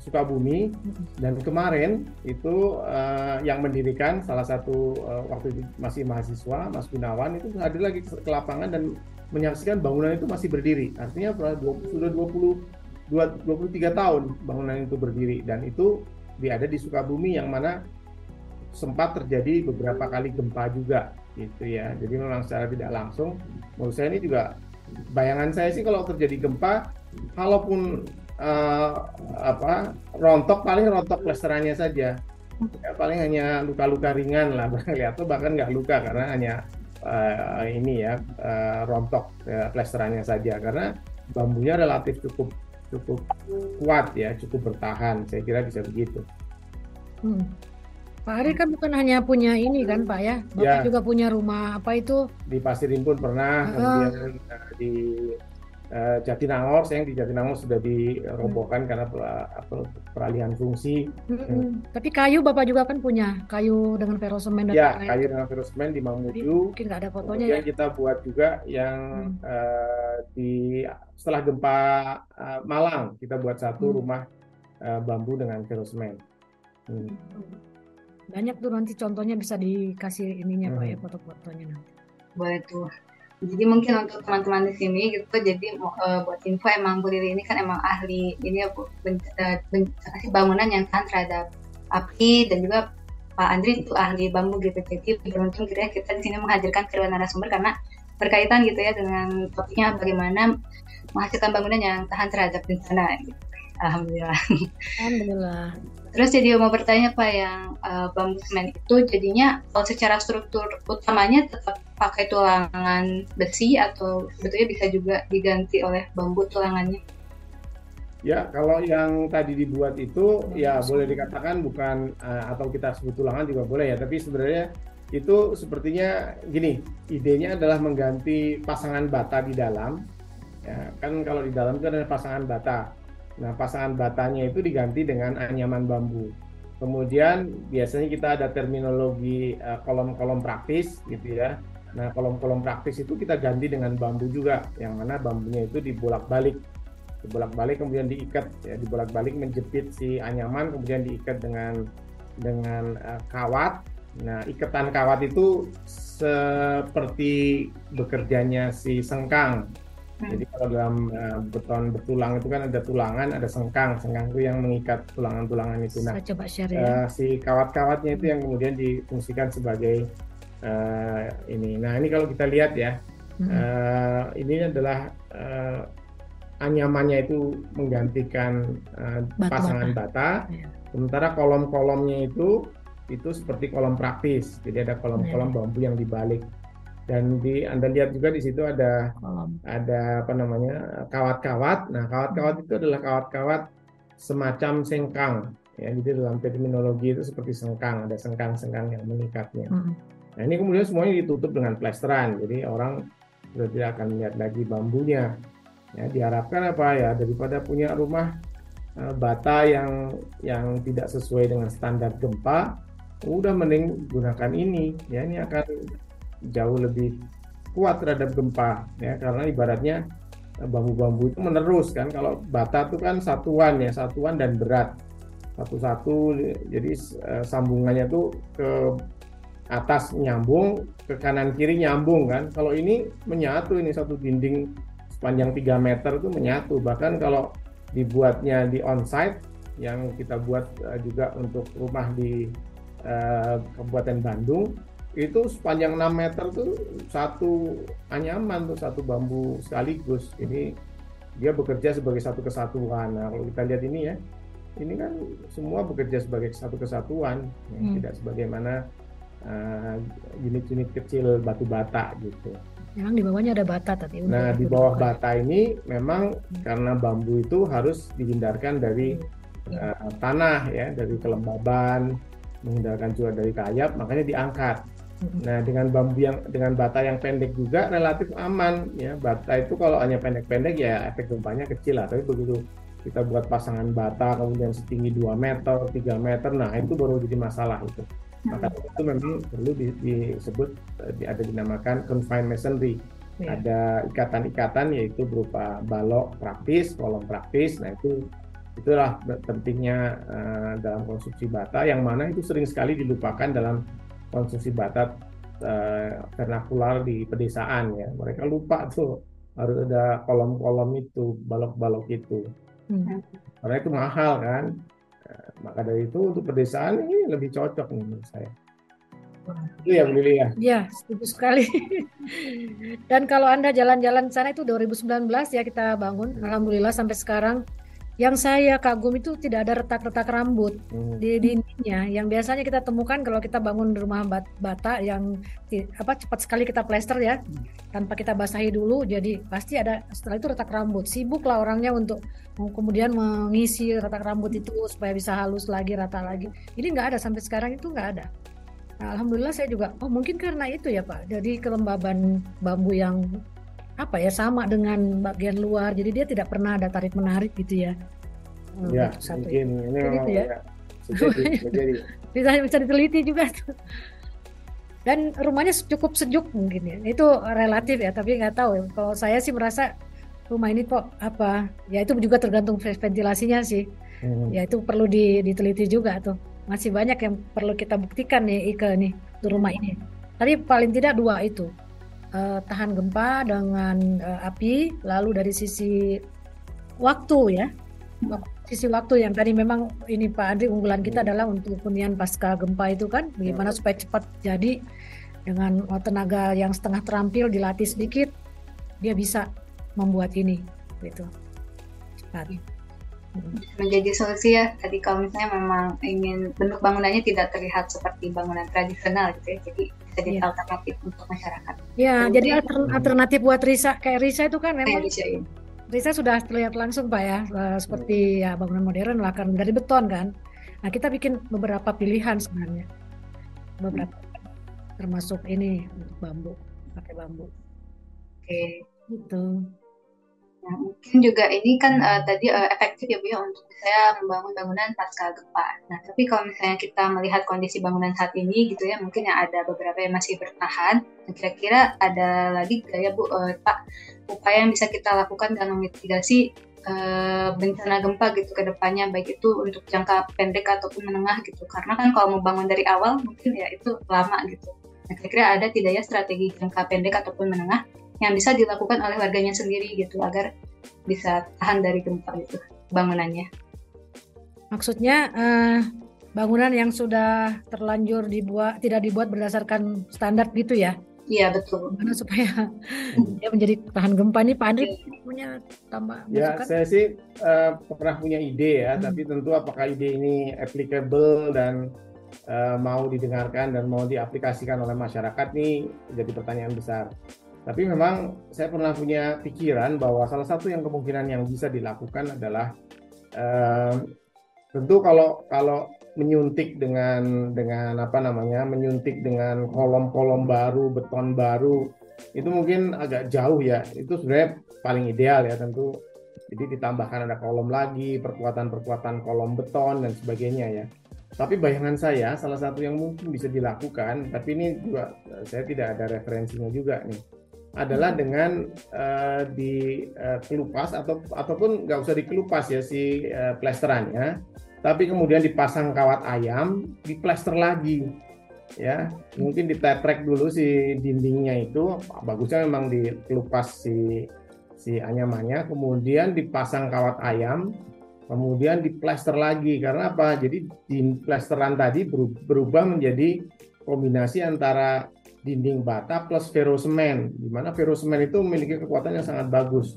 Sukabumi. Dan kemarin itu uh, yang mendirikan salah satu uh, waktu itu masih mahasiswa Mas Gunawan itu hadir lagi ke, ke lapangan dan menyaksikan bangunan itu masih berdiri. Artinya sudah 20 23 tahun bangunan itu berdiri. Dan itu ada di Sukabumi yang mana sempat terjadi beberapa kali gempa juga gitu ya. Jadi memang secara tidak langsung menurut saya ini juga bayangan saya sih kalau terjadi gempa, kalaupun uh, apa rontok paling rontok plesterannya saja, ya, paling hanya luka-luka ringan lah barangkali atau bahkan nggak luka karena hanya uh, ini ya uh, rontok uh, plesterannya saja karena bambunya relatif cukup cukup kuat ya cukup bertahan saya kira bisa begitu. Hmm. Pak Ari kan bukan hanya punya ini kan Pak ya, Bapak ya. juga punya rumah apa itu? Di Pasir Impun pernah, uh. kemudian uh, di uh, Jatinangor, saya yang di Jatinangor sudah dirobohkan hmm. karena per, peralihan fungsi. Hmm. Hmm. Tapi kayu Bapak juga kan punya, kayu dengan ferosemen dan Ya, kayu dengan ferosemen di Mamuju. Mungkin nggak ada fotonya kemudian ya? kita buat juga yang hmm. uh, di setelah gempa uh, Malang, kita buat satu hmm. rumah uh, bambu dengan ferosemen. Hmm. Banyak tuh nanti contohnya bisa dikasih ininya hmm. pak ya hmm. foto-fotonya nanti boleh tuh jadi mungkin untuk teman-teman di sini gitu jadi uh, buat info emang Bu Riri ini kan emang ahli ini ya ben, uh, ben, bangunan yang tahan terhadap api dan juga Pak Andri itu ahli bambu gitu. Jadi beruntung gitu ya kita di sini menghadirkan kedua narasumber karena berkaitan gitu ya dengan topiknya bagaimana menghasilkan bangunan yang tahan terhadap bencana. Gitu. Alhamdulillah. Alhamdulillah. Terus jadi mau bertanya Pak yang uh, bambu semen itu jadinya kalau secara struktur utamanya tetap pakai tulangan besi atau sebetulnya bisa juga diganti oleh bambu tulangannya? Ya, kalau yang tadi dibuat itu ya boleh dikatakan bukan uh, atau kita sebut tulangan juga boleh ya, tapi sebenarnya itu sepertinya gini, idenya adalah mengganti pasangan bata di dalam. Ya, kan kalau di dalam itu ada pasangan bata. Nah, pasangan batanya itu diganti dengan anyaman bambu. Kemudian biasanya kita ada terminologi eh, kolom-kolom uh, praktis gitu ya. Nah, kolom-kolom praktis itu kita ganti dengan bambu juga, yang mana bambunya itu dibolak-balik. Dibolak-balik kemudian diikat ya, dibolak-balik menjepit si anyaman kemudian diikat dengan dengan uh, kawat. Nah, ikatan kawat itu seperti bekerjanya si sengkang Hmm. Jadi kalau dalam uh, beton bertulang itu kan ada tulangan, ada sengkang. Sengkang itu yang mengikat tulangan-tulangan itu. Nah, Saya coba share ya. Uh, si kawat-kawatnya itu yang kemudian difungsikan sebagai uh, ini. Nah, ini kalau kita lihat ya, hmm. uh, ini adalah uh, anyamannya itu menggantikan uh, bata, pasangan bata. Ya. Sementara kolom-kolomnya itu itu seperti kolom praktis. Jadi ada kolom-kolom ya. bambu yang dibalik dan di Anda lihat juga di situ ada Kolom. ada apa namanya kawat-kawat. Nah, kawat-kawat itu adalah kawat-kawat semacam sengkang ya. Jadi dalam terminologi itu seperti sengkang, ada sengkang-sengkang yang mengikatnya. Hmm. Nah, ini kemudian semuanya ditutup dengan plesteran. Jadi orang sudah tidak akan melihat lagi bambunya. Ya, diharapkan apa ya daripada punya rumah uh, bata yang yang tidak sesuai dengan standar gempa, udah mending gunakan ini. Ya, ini akan jauh lebih kuat terhadap gempa ya. Karena ibaratnya eh, bambu-bambu itu menerus kan. Kalau bata itu kan satuan ya satuan dan berat. Satu-satu jadi uh, sambungannya tuh ke atas nyambung ke kanan kiri nyambung kan. Kalau ini menyatu ini satu dinding sepanjang 3 meter itu menyatu. Bahkan kalau dibuatnya di onsite yang kita buat uh, juga untuk rumah di uh, Kabupaten Bandung itu sepanjang 6 meter tuh satu anyaman tuh satu bambu sekaligus ini dia bekerja sebagai satu kesatuan nah kalau kita lihat ini ya ini kan semua bekerja sebagai satu kesatuan ya, hmm. tidak sebagaimana uh, unit-unit kecil batu bata gitu Memang di bawahnya ada bata tapi. Nah di bawah bata ini memang hmm. karena bambu itu harus dihindarkan dari hmm. uh, tanah ya, dari kelembaban, menghindarkan juga dari kayap, makanya diangkat. Nah, dengan bambu yang dengan bata yang pendek juga relatif aman ya. Bata itu kalau hanya pendek-pendek ya efek gempanya kecil lah. Tapi begitu kita buat pasangan bata kemudian setinggi 2 meter, 3 meter, nah itu baru jadi masalah itu. Maka itu memang perlu disebut eh, ada dinamakan confined masonry. Ya. Ada ikatan-ikatan yaitu berupa balok praktis, kolom praktis. Nah, itu itulah pentingnya uh, dalam konstruksi bata yang mana itu sering sekali dilupakan dalam konsumsi batat uh, vernakular di pedesaan ya. Mereka lupa tuh harus ada kolom-kolom itu, balok-balok itu. Hmm. Karena itu mahal kan. Uh, maka dari itu untuk pedesaan ini lebih cocok nih menurut saya. Itu ya Lili ya? Iya, setuju sekali. Dan kalau Anda jalan-jalan sana itu 2019 ya kita bangun. Alhamdulillah sampai sekarang yang saya kagum itu tidak ada retak-retak rambut hmm. di dindingnya. Yang biasanya kita temukan kalau kita bangun rumah bata yang apa cepat sekali kita plester ya, hmm. tanpa kita basahi dulu. Jadi pasti ada setelah itu retak rambut. Sibuklah orangnya untuk kemudian mengisi retak rambut itu supaya bisa halus lagi, rata lagi. Ini nggak ada sampai sekarang itu nggak ada. Nah, Alhamdulillah saya juga, oh mungkin karena itu ya Pak. Jadi kelembaban bambu yang apa ya sama dengan bagian luar. Jadi dia tidak pernah ada tarik menarik gitu ya. Hmm, ya satu. mungkin. Ya. ini memang gitu ya, ya bisa bisa diteliti juga tuh. Dan rumahnya cukup sejuk mungkin ya. Itu relatif ya tapi nggak tahu ya. kalau saya sih merasa rumah ini kok apa ya itu juga tergantung ventilasinya sih. Hmm. ya itu perlu diteliti juga tuh. Masih banyak yang perlu kita buktikan nih Ike nih di rumah ini. Tapi paling tidak dua itu uh, tahan gempa dengan uh, api, lalu dari sisi waktu ya, sisi waktu yang tadi memang ini Pak Andri unggulan kita hmm. adalah untuk hunian pasca gempa itu kan. Bagaimana hmm. supaya cepat jadi dengan tenaga yang setengah terampil dilatih sedikit dia bisa membuat ini gitu. Cepat menjadi solusi ya tadi kalau misalnya memang ingin bentuk bangunannya tidak terlihat seperti bangunan tradisional gitu ya jadi jadi yeah. alternatif untuk masyarakat. Ya Dan jadi alternatif buat Risa. Kayak Risa itu kan memang Risa, ya. Risa sudah terlihat langsung Pak ya eh, seperti ya bangunan modern lah kan dari beton kan. Nah kita bikin beberapa pilihan sebenarnya. Beberapa termasuk ini untuk bambu pakai bambu. Oke. Okay. gitu Nah, mungkin juga ini kan uh, tadi uh, efektif ya Bu ya untuk saya membangun bangunan pasca gempa. Nah, tapi kalau misalnya kita melihat kondisi bangunan saat ini gitu ya, mungkin yang ada beberapa yang masih bertahan. Kira-kira ada lagi gak ya Bu, uh, Pak, upaya yang bisa kita lakukan dalam mitigasi bencana gempa gitu ke depannya, baik itu untuk jangka pendek ataupun menengah gitu. Karena kan kalau mau bangun dari awal mungkin ya itu lama gitu. Nah, kira-kira ada tidak ya strategi jangka pendek ataupun menengah yang bisa dilakukan oleh warganya sendiri gitu agar bisa tahan dari gempa itu bangunannya. Maksudnya uh, bangunan yang sudah terlanjur dibuat tidak dibuat berdasarkan standar gitu ya? Iya betul. Karena supaya dia menjadi tahan gempa nih Pak Andri iya. punya tambah Ya masukan? saya sih uh, pernah punya ide ya, hmm. tapi tentu apakah ide ini applicable dan uh, mau didengarkan dan mau diaplikasikan oleh masyarakat nih jadi pertanyaan besar. Tapi memang saya pernah punya pikiran bahwa salah satu yang kemungkinan yang bisa dilakukan adalah eh, tentu kalau kalau menyuntik dengan dengan apa namanya menyuntik dengan kolom-kolom baru beton baru itu mungkin agak jauh ya. Itu sebenarnya paling ideal ya tentu. Jadi ditambahkan ada kolom lagi perkuatan-perkuatan kolom beton dan sebagainya ya. Tapi bayangan saya salah satu yang mungkin bisa dilakukan tapi ini juga saya tidak ada referensinya juga nih adalah dengan uh, dikelupas uh, atau ataupun nggak usah dikelupas ya si uh, plesterannya, tapi kemudian dipasang kawat ayam, diplester lagi, ya mungkin ditetrek dulu si dindingnya itu, bagusnya memang dikelupas si si anyamannya, kemudian dipasang kawat ayam, kemudian diplester lagi karena apa? Jadi di plesteran tadi berubah menjadi kombinasi antara dinding bata plus ferrosemen di mana ferrosemen itu memiliki kekuatan yang sangat bagus.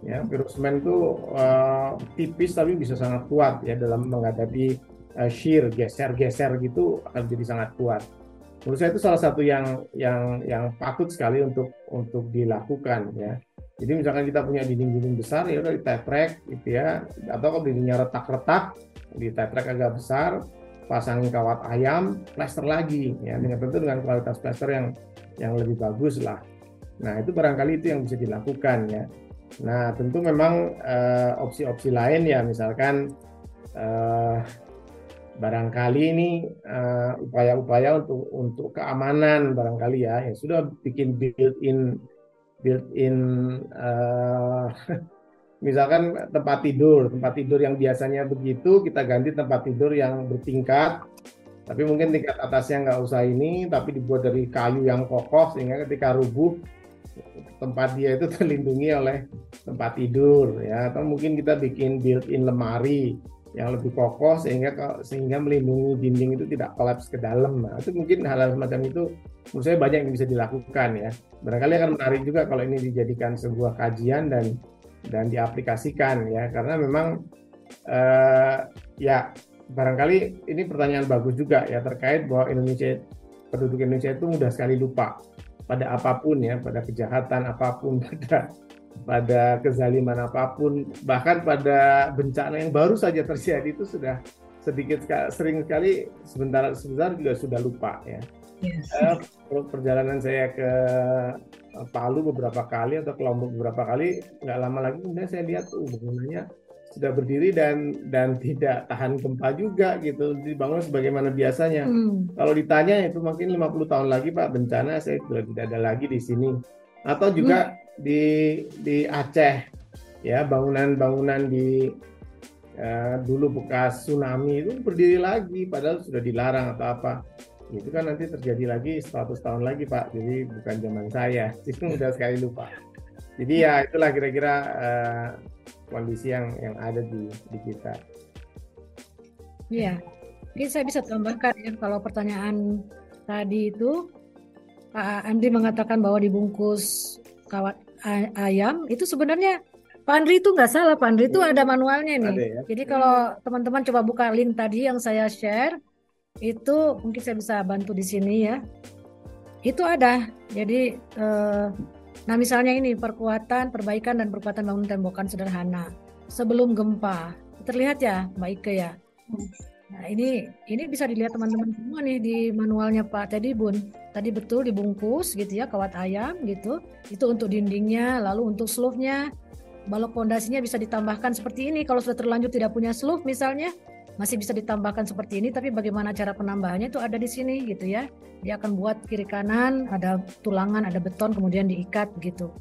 Ya ferrosemen itu uh, tipis tapi bisa sangat kuat ya dalam menghadapi uh, shear geser-geser gitu akan jadi sangat kuat. Menurut saya itu salah satu yang yang yang patut sekali untuk untuk dilakukan ya. Jadi misalkan kita punya dinding-dinding besar ya udah ditetrek gitu ya atau kalau dindingnya retak-retak ditetrek agak besar pasangin kawat ayam, plester lagi ya dengan tentu dengan kualitas plester yang yang lebih bagus lah. Nah itu barangkali itu yang bisa dilakukan ya. Nah tentu memang eh, opsi-opsi uh, lain ya misalkan uh, barangkali ini eh, upaya-upaya uh, untuk untuk keamanan barangkali ya ya sudah bikin built-in built-in uh, misalkan tempat tidur, tempat tidur yang biasanya begitu kita ganti tempat tidur yang bertingkat, tapi mungkin tingkat atasnya nggak usah ini, tapi dibuat dari kayu yang kokoh sehingga ketika rubuh tempat dia itu terlindungi oleh tempat tidur ya, atau mungkin kita bikin built-in lemari yang lebih kokoh sehingga sehingga melindungi dinding itu tidak kolaps ke dalam. Nah, itu mungkin hal-hal semacam itu menurut saya banyak yang bisa dilakukan ya. Barangkali akan menarik juga kalau ini dijadikan sebuah kajian dan dan diaplikasikan ya karena memang uh, ya barangkali ini pertanyaan bagus juga ya terkait bahwa Indonesia penduduk Indonesia itu mudah sekali lupa pada apa pun ya pada kejahatan apa pun pada pada kezaliman apa pun bahkan pada bencana yang baru saja terjadi itu sudah sedikit sering sekali sebentar sebentar juga sudah lupa ya yes. uh, perjalanan saya ke Palu beberapa kali atau kelompok beberapa kali nggak lama lagi kemudian saya lihat tuh bangunannya sudah berdiri dan dan tidak tahan gempa juga gitu dibangun sebagaimana biasanya hmm. kalau ditanya itu mungkin 50 tahun lagi Pak bencana saya sudah tidak ada lagi di sini atau juga hmm. di di Aceh ya bangunan-bangunan di uh, dulu bekas tsunami itu berdiri lagi padahal sudah dilarang atau apa itu kan nanti terjadi lagi 100 tahun lagi Pak jadi bukan zaman saya itu mudah sekali lupa jadi ya itulah kira-kira uh, kondisi yang yang ada di di kita. Iya, mungkin saya bisa tambahkan ya kalau pertanyaan tadi itu Pak Andri mengatakan bahwa dibungkus kawat ayam itu sebenarnya Pak Andri itu nggak salah, Pak Andri itu ada manualnya nih. Ada ya? Jadi kalau teman-teman coba buka link tadi yang saya share, itu mungkin saya bisa bantu di sini ya. Itu ada. Jadi, eh, nah misalnya ini perkuatan, perbaikan dan perkuatan bangunan tembokan sederhana sebelum gempa. Terlihat ya, Mbak Ike ya. Nah ini ini bisa dilihat teman-teman semua nih di manualnya Pak Teddy Bun. Tadi betul dibungkus gitu ya kawat ayam gitu. Itu untuk dindingnya, lalu untuk slope-nya balok pondasinya bisa ditambahkan seperti ini. Kalau sudah terlanjur tidak punya slope misalnya, masih bisa ditambahkan seperti ini. Tapi bagaimana cara penambahannya itu ada di sini gitu ya. Dia akan buat kiri kanan, ada tulangan, ada beton, kemudian diikat gitu.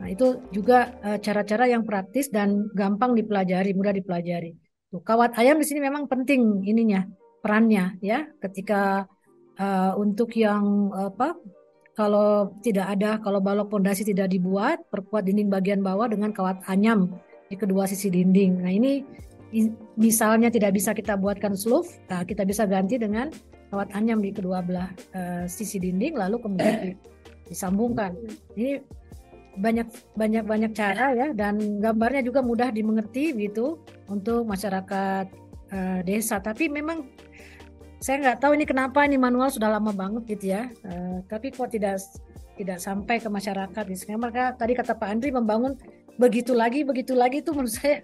Nah itu juga eh, cara-cara yang praktis dan gampang dipelajari, mudah dipelajari. Tuh, kawat ayam di sini memang penting ininya perannya ya ketika uh, untuk yang apa kalau tidak ada, kalau balok pondasi tidak dibuat, perkuat dinding bagian bawah dengan kawat anyam di kedua sisi dinding. Nah ini misalnya tidak bisa kita buatkan slope, nah kita bisa ganti dengan kawat anyam di kedua belah uh, sisi dinding, lalu kemudian disambungkan. Ini banyak banyak banyak cara ya dan gambarnya juga mudah dimengerti gitu untuk masyarakat uh, desa. Tapi memang saya nggak tahu ini kenapa ini manual sudah lama banget gitu ya uh, tapi kok tidak tidak sampai ke masyarakat sini maka tadi kata Pak Andri membangun begitu lagi begitu lagi itu menurut saya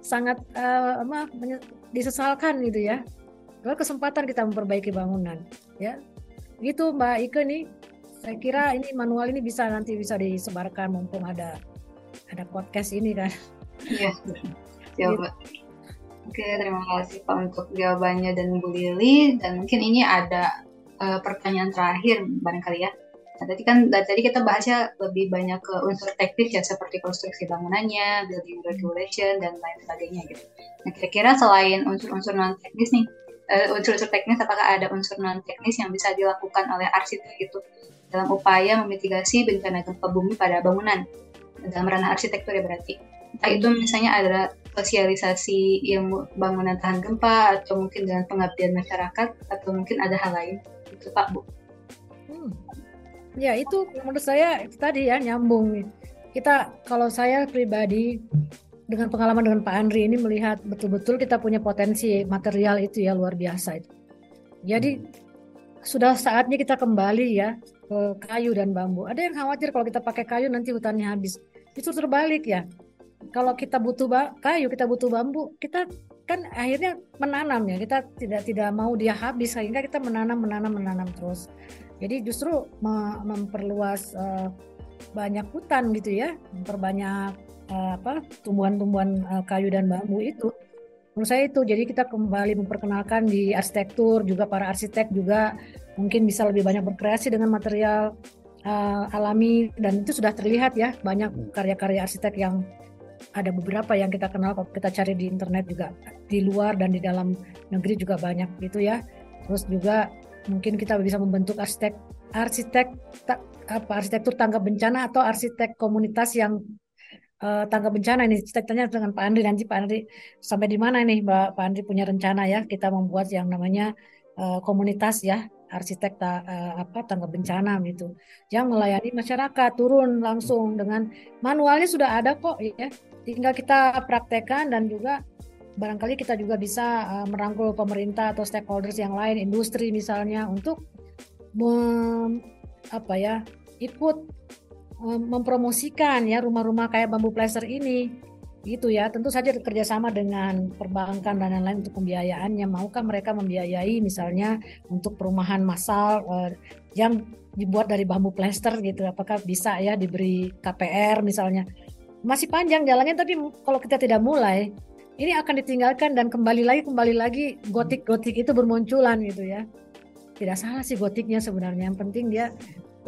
sangat uh, apa, disesalkan gitu ya kalau kesempatan kita memperbaiki bangunan ya gitu Mbak Ike nih saya kira ini manual ini bisa nanti bisa disebarkan mumpung ada ada podcast ini kan iya ya, gitu. Oke, terima kasih Pak untuk jawabannya dan Bu Lili. Dan mungkin ini ada uh, pertanyaan terakhir barangkali ya. Nah, tadi kan dari tadi kita bahasnya lebih banyak ke unsur teknis ya seperti konstruksi bangunannya, building regulation dan lain sebagainya gitu. Nah, kira-kira selain unsur-unsur non teknis nih, uh, unsur-unsur teknis apakah ada unsur non teknis yang bisa dilakukan oleh arsitek itu dalam upaya memitigasi bencana gempa bumi pada bangunan dalam ranah arsitektur ya berarti. Entah itu misalnya ada sosialisasi ilmu bangunan tahan gempa atau mungkin dengan pengabdian masyarakat atau mungkin ada hal lain itu Pak Bu. Hmm. Ya itu menurut saya tadi ya nyambung kita kalau saya pribadi dengan pengalaman dengan Pak Andri ini melihat betul-betul kita punya potensi material itu ya luar biasa itu. Jadi sudah saatnya kita kembali ya ke kayu dan bambu. Ada yang khawatir kalau kita pakai kayu nanti hutannya habis. Itu terbalik ya kalau kita butuh kayu, kita butuh bambu, kita kan akhirnya menanam ya. Kita tidak tidak mau dia habis sehingga kita menanam menanam menanam terus. Jadi justru memperluas uh, banyak hutan gitu ya, memperbanyak uh, apa tumbuhan-tumbuhan uh, kayu dan bambu itu. Menurut saya itu jadi kita kembali memperkenalkan di arsitektur juga para arsitek juga mungkin bisa lebih banyak berkreasi dengan material uh, alami dan itu sudah terlihat ya banyak karya-karya arsitek yang ada beberapa yang kita kenal kalau kita cari di internet juga di luar dan di dalam negeri juga banyak gitu ya terus juga mungkin kita bisa membentuk arsitek arsitek apa arsitektur tanggap bencana atau arsitek komunitas yang uh, tanggap bencana. Ini kita tanya dengan Pak Andri. Nanti Pak Andri sampai di mana nih Mbak Pak Andri punya rencana ya kita membuat yang namanya uh, komunitas ya arsitek ta, uh, apa tanggap bencana gitu. Yang melayani masyarakat turun langsung dengan manualnya sudah ada kok ya tinggal kita praktekkan dan juga barangkali kita juga bisa uh, merangkul pemerintah atau stakeholders yang lain industri misalnya untuk mem, apa ya ikut um, mempromosikan ya rumah-rumah kayak bambu plaster ini. Gitu ya tentu saja kerjasama dengan perbankan dan lain-lain untuk pembiayaannya. Maukah mereka membiayai misalnya untuk perumahan massal uh, yang dibuat dari bambu plaster gitu? Apakah bisa ya diberi KPR misalnya? Masih panjang jalannya tapi kalau kita tidak mulai ini akan ditinggalkan dan kembali lagi kembali lagi gotik gotik itu bermunculan gitu ya. Tidak salah sih gotiknya sebenarnya. Yang penting dia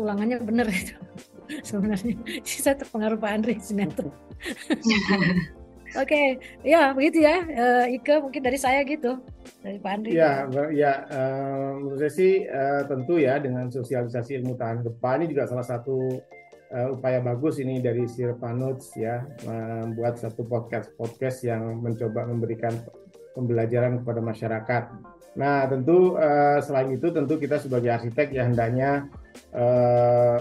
tulangannya benar itu sebenarnya saya terpengaruh Pak Andri sinetron oke okay. ya begitu ya uh, Ike mungkin dari saya gitu. Dari Pak Andri. Ya ya uh, menurut saya sih uh, tentu ya dengan sosialisasi ilmu tahan gempa ini juga salah satu uh, upaya bagus ini dari Sirpanuts ya membuat satu podcast podcast yang mencoba memberikan pembelajaran kepada masyarakat. Nah tentu uh, selain itu tentu kita sebagai arsitek ya hendaknya uh,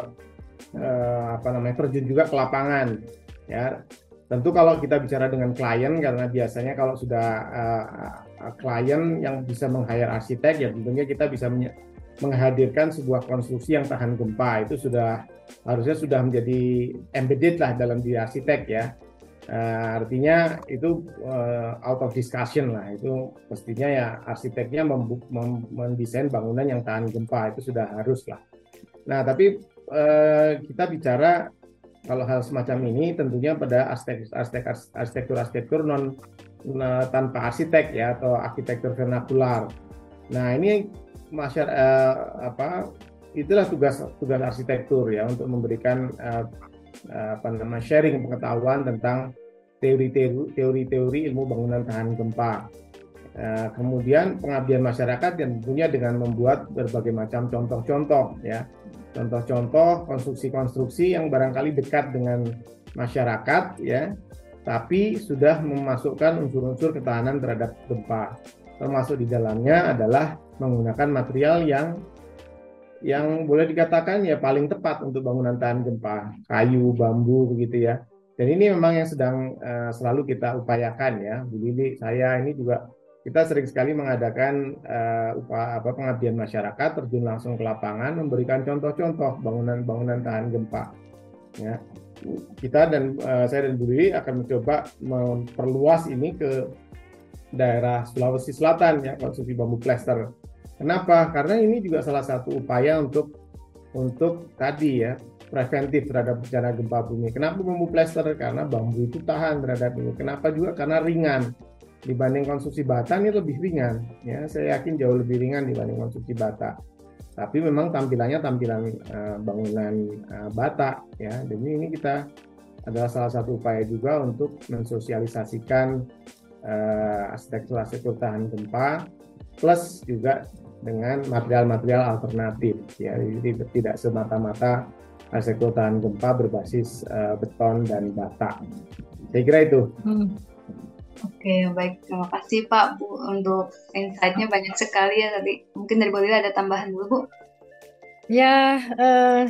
uh, apa namanya terjun juga ke lapangan ya. Tentu kalau kita bicara dengan klien karena biasanya kalau sudah uh, klien yang bisa meng-hire arsitek ya tentunya kita bisa menghadirkan sebuah konstruksi yang tahan gempa itu sudah harusnya sudah menjadi embedded lah dalam diri arsitek ya. Uh, artinya itu uh, out of discussion lah itu mestinya ya arsiteknya mendesain bangunan yang tahan gempa itu sudah harus lah. Nah tapi uh, kita bicara kalau hal semacam ini tentunya pada aspek aspek arsitektur arsitektur non tanpa arsitek ya atau arsitektur vernakular. Nah ini masyarakat uh, apa itulah tugas tugas arsitektur ya untuk memberikan uh, apa nama sharing pengetahuan tentang teori-teori ilmu bangunan tahan gempa. Uh, kemudian pengabdian masyarakat yang tentunya dengan membuat berbagai macam contoh-contoh ya contoh-contoh konstruksi-konstruksi yang barangkali dekat dengan masyarakat ya tapi sudah memasukkan unsur-unsur ketahanan terhadap gempa termasuk di dalamnya adalah menggunakan material yang yang boleh dikatakan ya paling tepat untuk bangunan tahan gempa, kayu, bambu begitu ya. Dan ini memang yang sedang uh, selalu kita upayakan ya, Bu Lili, saya ini juga kita sering sekali mengadakan uh, upah, apa pengabdian masyarakat terjun langsung ke lapangan memberikan contoh-contoh bangunan-bangunan tahan gempa. Ya. Kita dan uh, saya dan Bu Lili akan mencoba memperluas ini ke daerah Sulawesi Selatan ya konstruksi bambu plester Kenapa? Karena ini juga salah satu upaya untuk untuk tadi ya preventif terhadap bencana gempa bumi. Kenapa bambu plester? Karena bambu itu tahan terhadap ini. Kenapa juga? Karena ringan dibanding konstruksi bata ini lebih ringan. Ya, saya yakin jauh lebih ringan dibanding konstruksi bata. Tapi memang tampilannya tampilan uh, bangunan uh, bata ya. Dan ini kita adalah salah satu upaya juga untuk mensosialisasikan uh, arsitektur-arsitektur tahan gempa plus juga dengan material-material alternatif ya jadi tidak semata-mata arsitektur tahan gempa berbasis uh, beton dan bata saya kira itu hmm. Oke, baik. Terima kasih Pak Bu untuk insight-nya banyak sekali ya tadi. Mungkin dari Bu Lila ada tambahan dulu Bu. Ya, eh,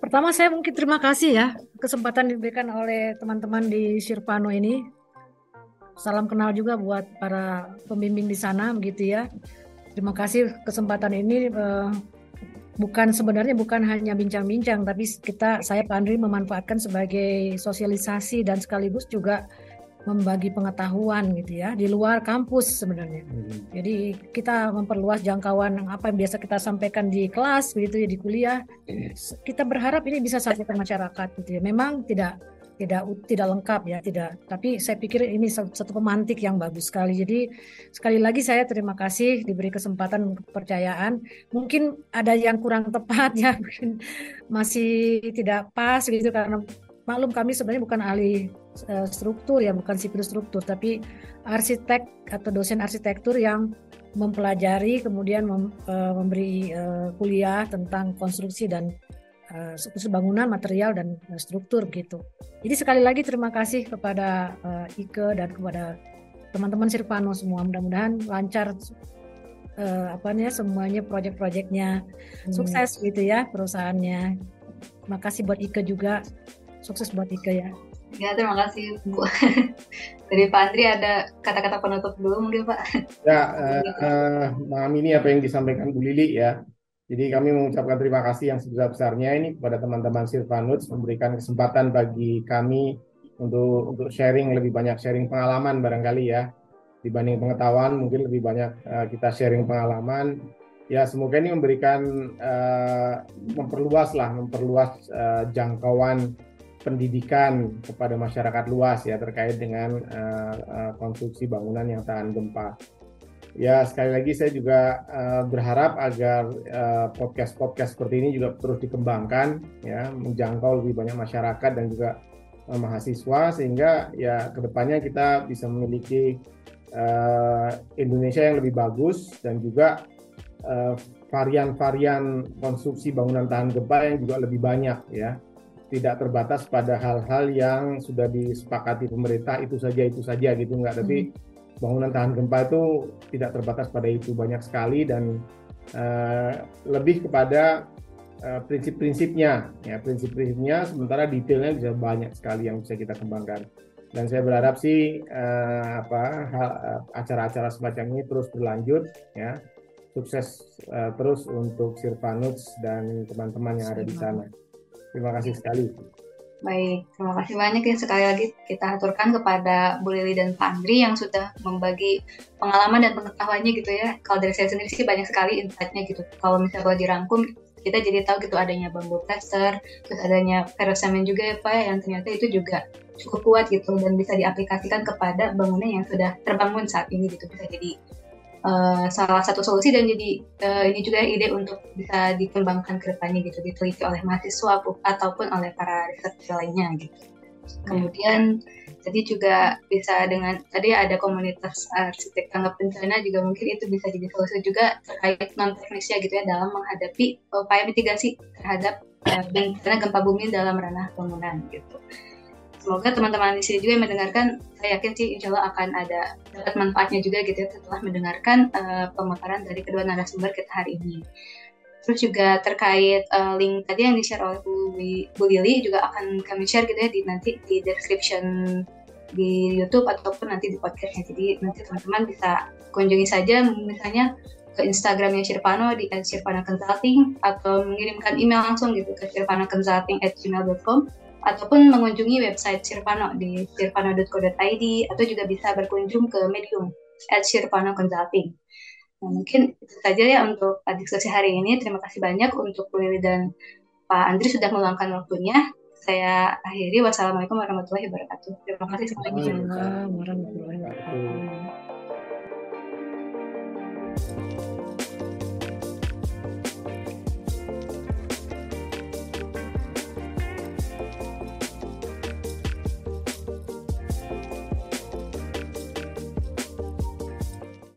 pertama saya mungkin terima kasih ya kesempatan diberikan oleh teman-teman di Sirpano ini. Salam kenal juga buat para pembimbing di sana begitu ya. Terima kasih kesempatan ini uh, bukan sebenarnya bukan hanya bincang-bincang tapi kita saya Pak Andri memanfaatkan sebagai sosialisasi dan sekaligus juga membagi pengetahuan gitu ya di luar kampus sebenarnya. Hmm. Jadi kita memperluas jangkauan apa yang biasa kita sampaikan di kelas begitu ya di kuliah. Kita berharap ini bisa sampai ke masyarakat gitu ya. Memang tidak tidak tidak lengkap ya tidak. Tapi saya pikir ini satu pemantik yang bagus sekali. Jadi sekali lagi saya terima kasih diberi kesempatan kepercayaan. Mungkin ada yang kurang tepat ya mungkin masih tidak pas gitu karena maklum kami sebenarnya bukan ahli uh, struktur ya bukan sipil struktur tapi arsitek atau dosen arsitektur yang mempelajari kemudian mem, uh, memberi uh, kuliah tentang konstruksi dan uh, bangunan, material dan uh, struktur gitu. Jadi sekali lagi terima kasih kepada uh, Ike dan kepada teman-teman Sirpano semua. Mudah-mudahan lancar uh, apa nih semuanya proyek-proyeknya hmm. sukses gitu ya perusahaannya. Terima kasih buat Ike juga. Sukses buat Ike ya. Ya, terima kasih Bu. Dari Pak Andri ada kata-kata penutup dulu mungkin Pak. Ya, uh, uh, mengamini apa yang disampaikan Bu Lili ya. Jadi kami mengucapkan terima kasih yang sebesar-besarnya ini kepada teman-teman Sirvanuts memberikan kesempatan bagi kami untuk untuk sharing lebih banyak sharing pengalaman barangkali ya. Dibanding pengetahuan mungkin lebih banyak uh, kita sharing pengalaman. Ya semoga ini memberikan uh, memperluas lah memperluas uh, jangkauan pendidikan kepada masyarakat luas ya terkait dengan konstruksi bangunan yang tahan gempa ya sekali lagi saya juga uh, berharap agar uh, podcast-podcast seperti ini juga terus dikembangkan ya menjangkau lebih banyak masyarakat dan juga uh, mahasiswa sehingga ya ke depannya kita bisa memiliki uh, Indonesia yang lebih bagus dan juga uh, varian-varian konstruksi bangunan tahan gempa yang juga lebih banyak ya tidak terbatas pada hal-hal yang sudah disepakati pemerintah itu saja itu saja gitu nggak tapi hmm. Bangunan tahan gempa itu tidak terbatas pada itu banyak sekali dan uh, lebih kepada uh, prinsip-prinsipnya ya prinsip-prinsipnya sementara detailnya bisa banyak sekali yang bisa kita kembangkan dan saya berharap sih uh, apa acara-acara semacam ini terus berlanjut ya sukses uh, terus untuk Sirvanuts dan teman-teman yang ada di sana. Terima kasih sekali. Baik, terima kasih banyak ya sekali lagi kita aturkan kepada Bu Lili dan Pak Andri yang sudah membagi pengalaman dan pengetahuannya gitu ya. Kalau dari saya sendiri sih banyak sekali insight-nya gitu. Kalau misalnya kalau dirangkum, kita jadi tahu gitu adanya bambu tester, terus adanya ferrosemen juga ya Pak, yang ternyata itu juga cukup kuat gitu dan bisa diaplikasikan kepada bangunan yang sudah terbangun saat ini gitu. Bisa jadi uh, salah satu solusi dan jadi uh, ini juga ide untuk bisa dikembangkan ke depannya gitu diteliti oleh mahasiswa ataupun oleh para riset lainnya gitu. Kemudian tadi juga bisa dengan tadi ada komunitas arsitek tanggap bencana juga mungkin itu bisa jadi solusi juga terkait non teknisnya gitu ya dalam menghadapi upaya mitigasi terhadap uh, bencana gempa bumi dalam ranah bangunan gitu semoga teman-teman di sini juga yang mendengarkan saya yakin sih insya Allah akan ada dapat manfaatnya juga gitu ya setelah mendengarkan uh, pemaparan dari kedua narasumber kita hari ini. Terus juga terkait uh, link tadi yang di-share oleh Bu, Bu Lili juga akan kami share gitu ya di nanti di description di YouTube ataupun nanti di podcastnya. Jadi nanti teman-teman bisa kunjungi saja misalnya ke Instagramnya Shirpano di @shirpano consulting atau mengirimkan email langsung gitu ke shirpanoconsulting@gmail.com ataupun mengunjungi website Sirpano di sirpano.co.id atau juga bisa berkunjung ke Medium at Sirpano Consulting. Nah, mungkin itu saja ya untuk diskusi hari ini. Terima kasih banyak untuk Bu Lili dan Pak Andri sudah meluangkan waktunya. Saya akhiri. Wassalamualaikum warahmatullahi wabarakatuh. Terima kasih semuanya. Warahmatullahi wabarakatuh.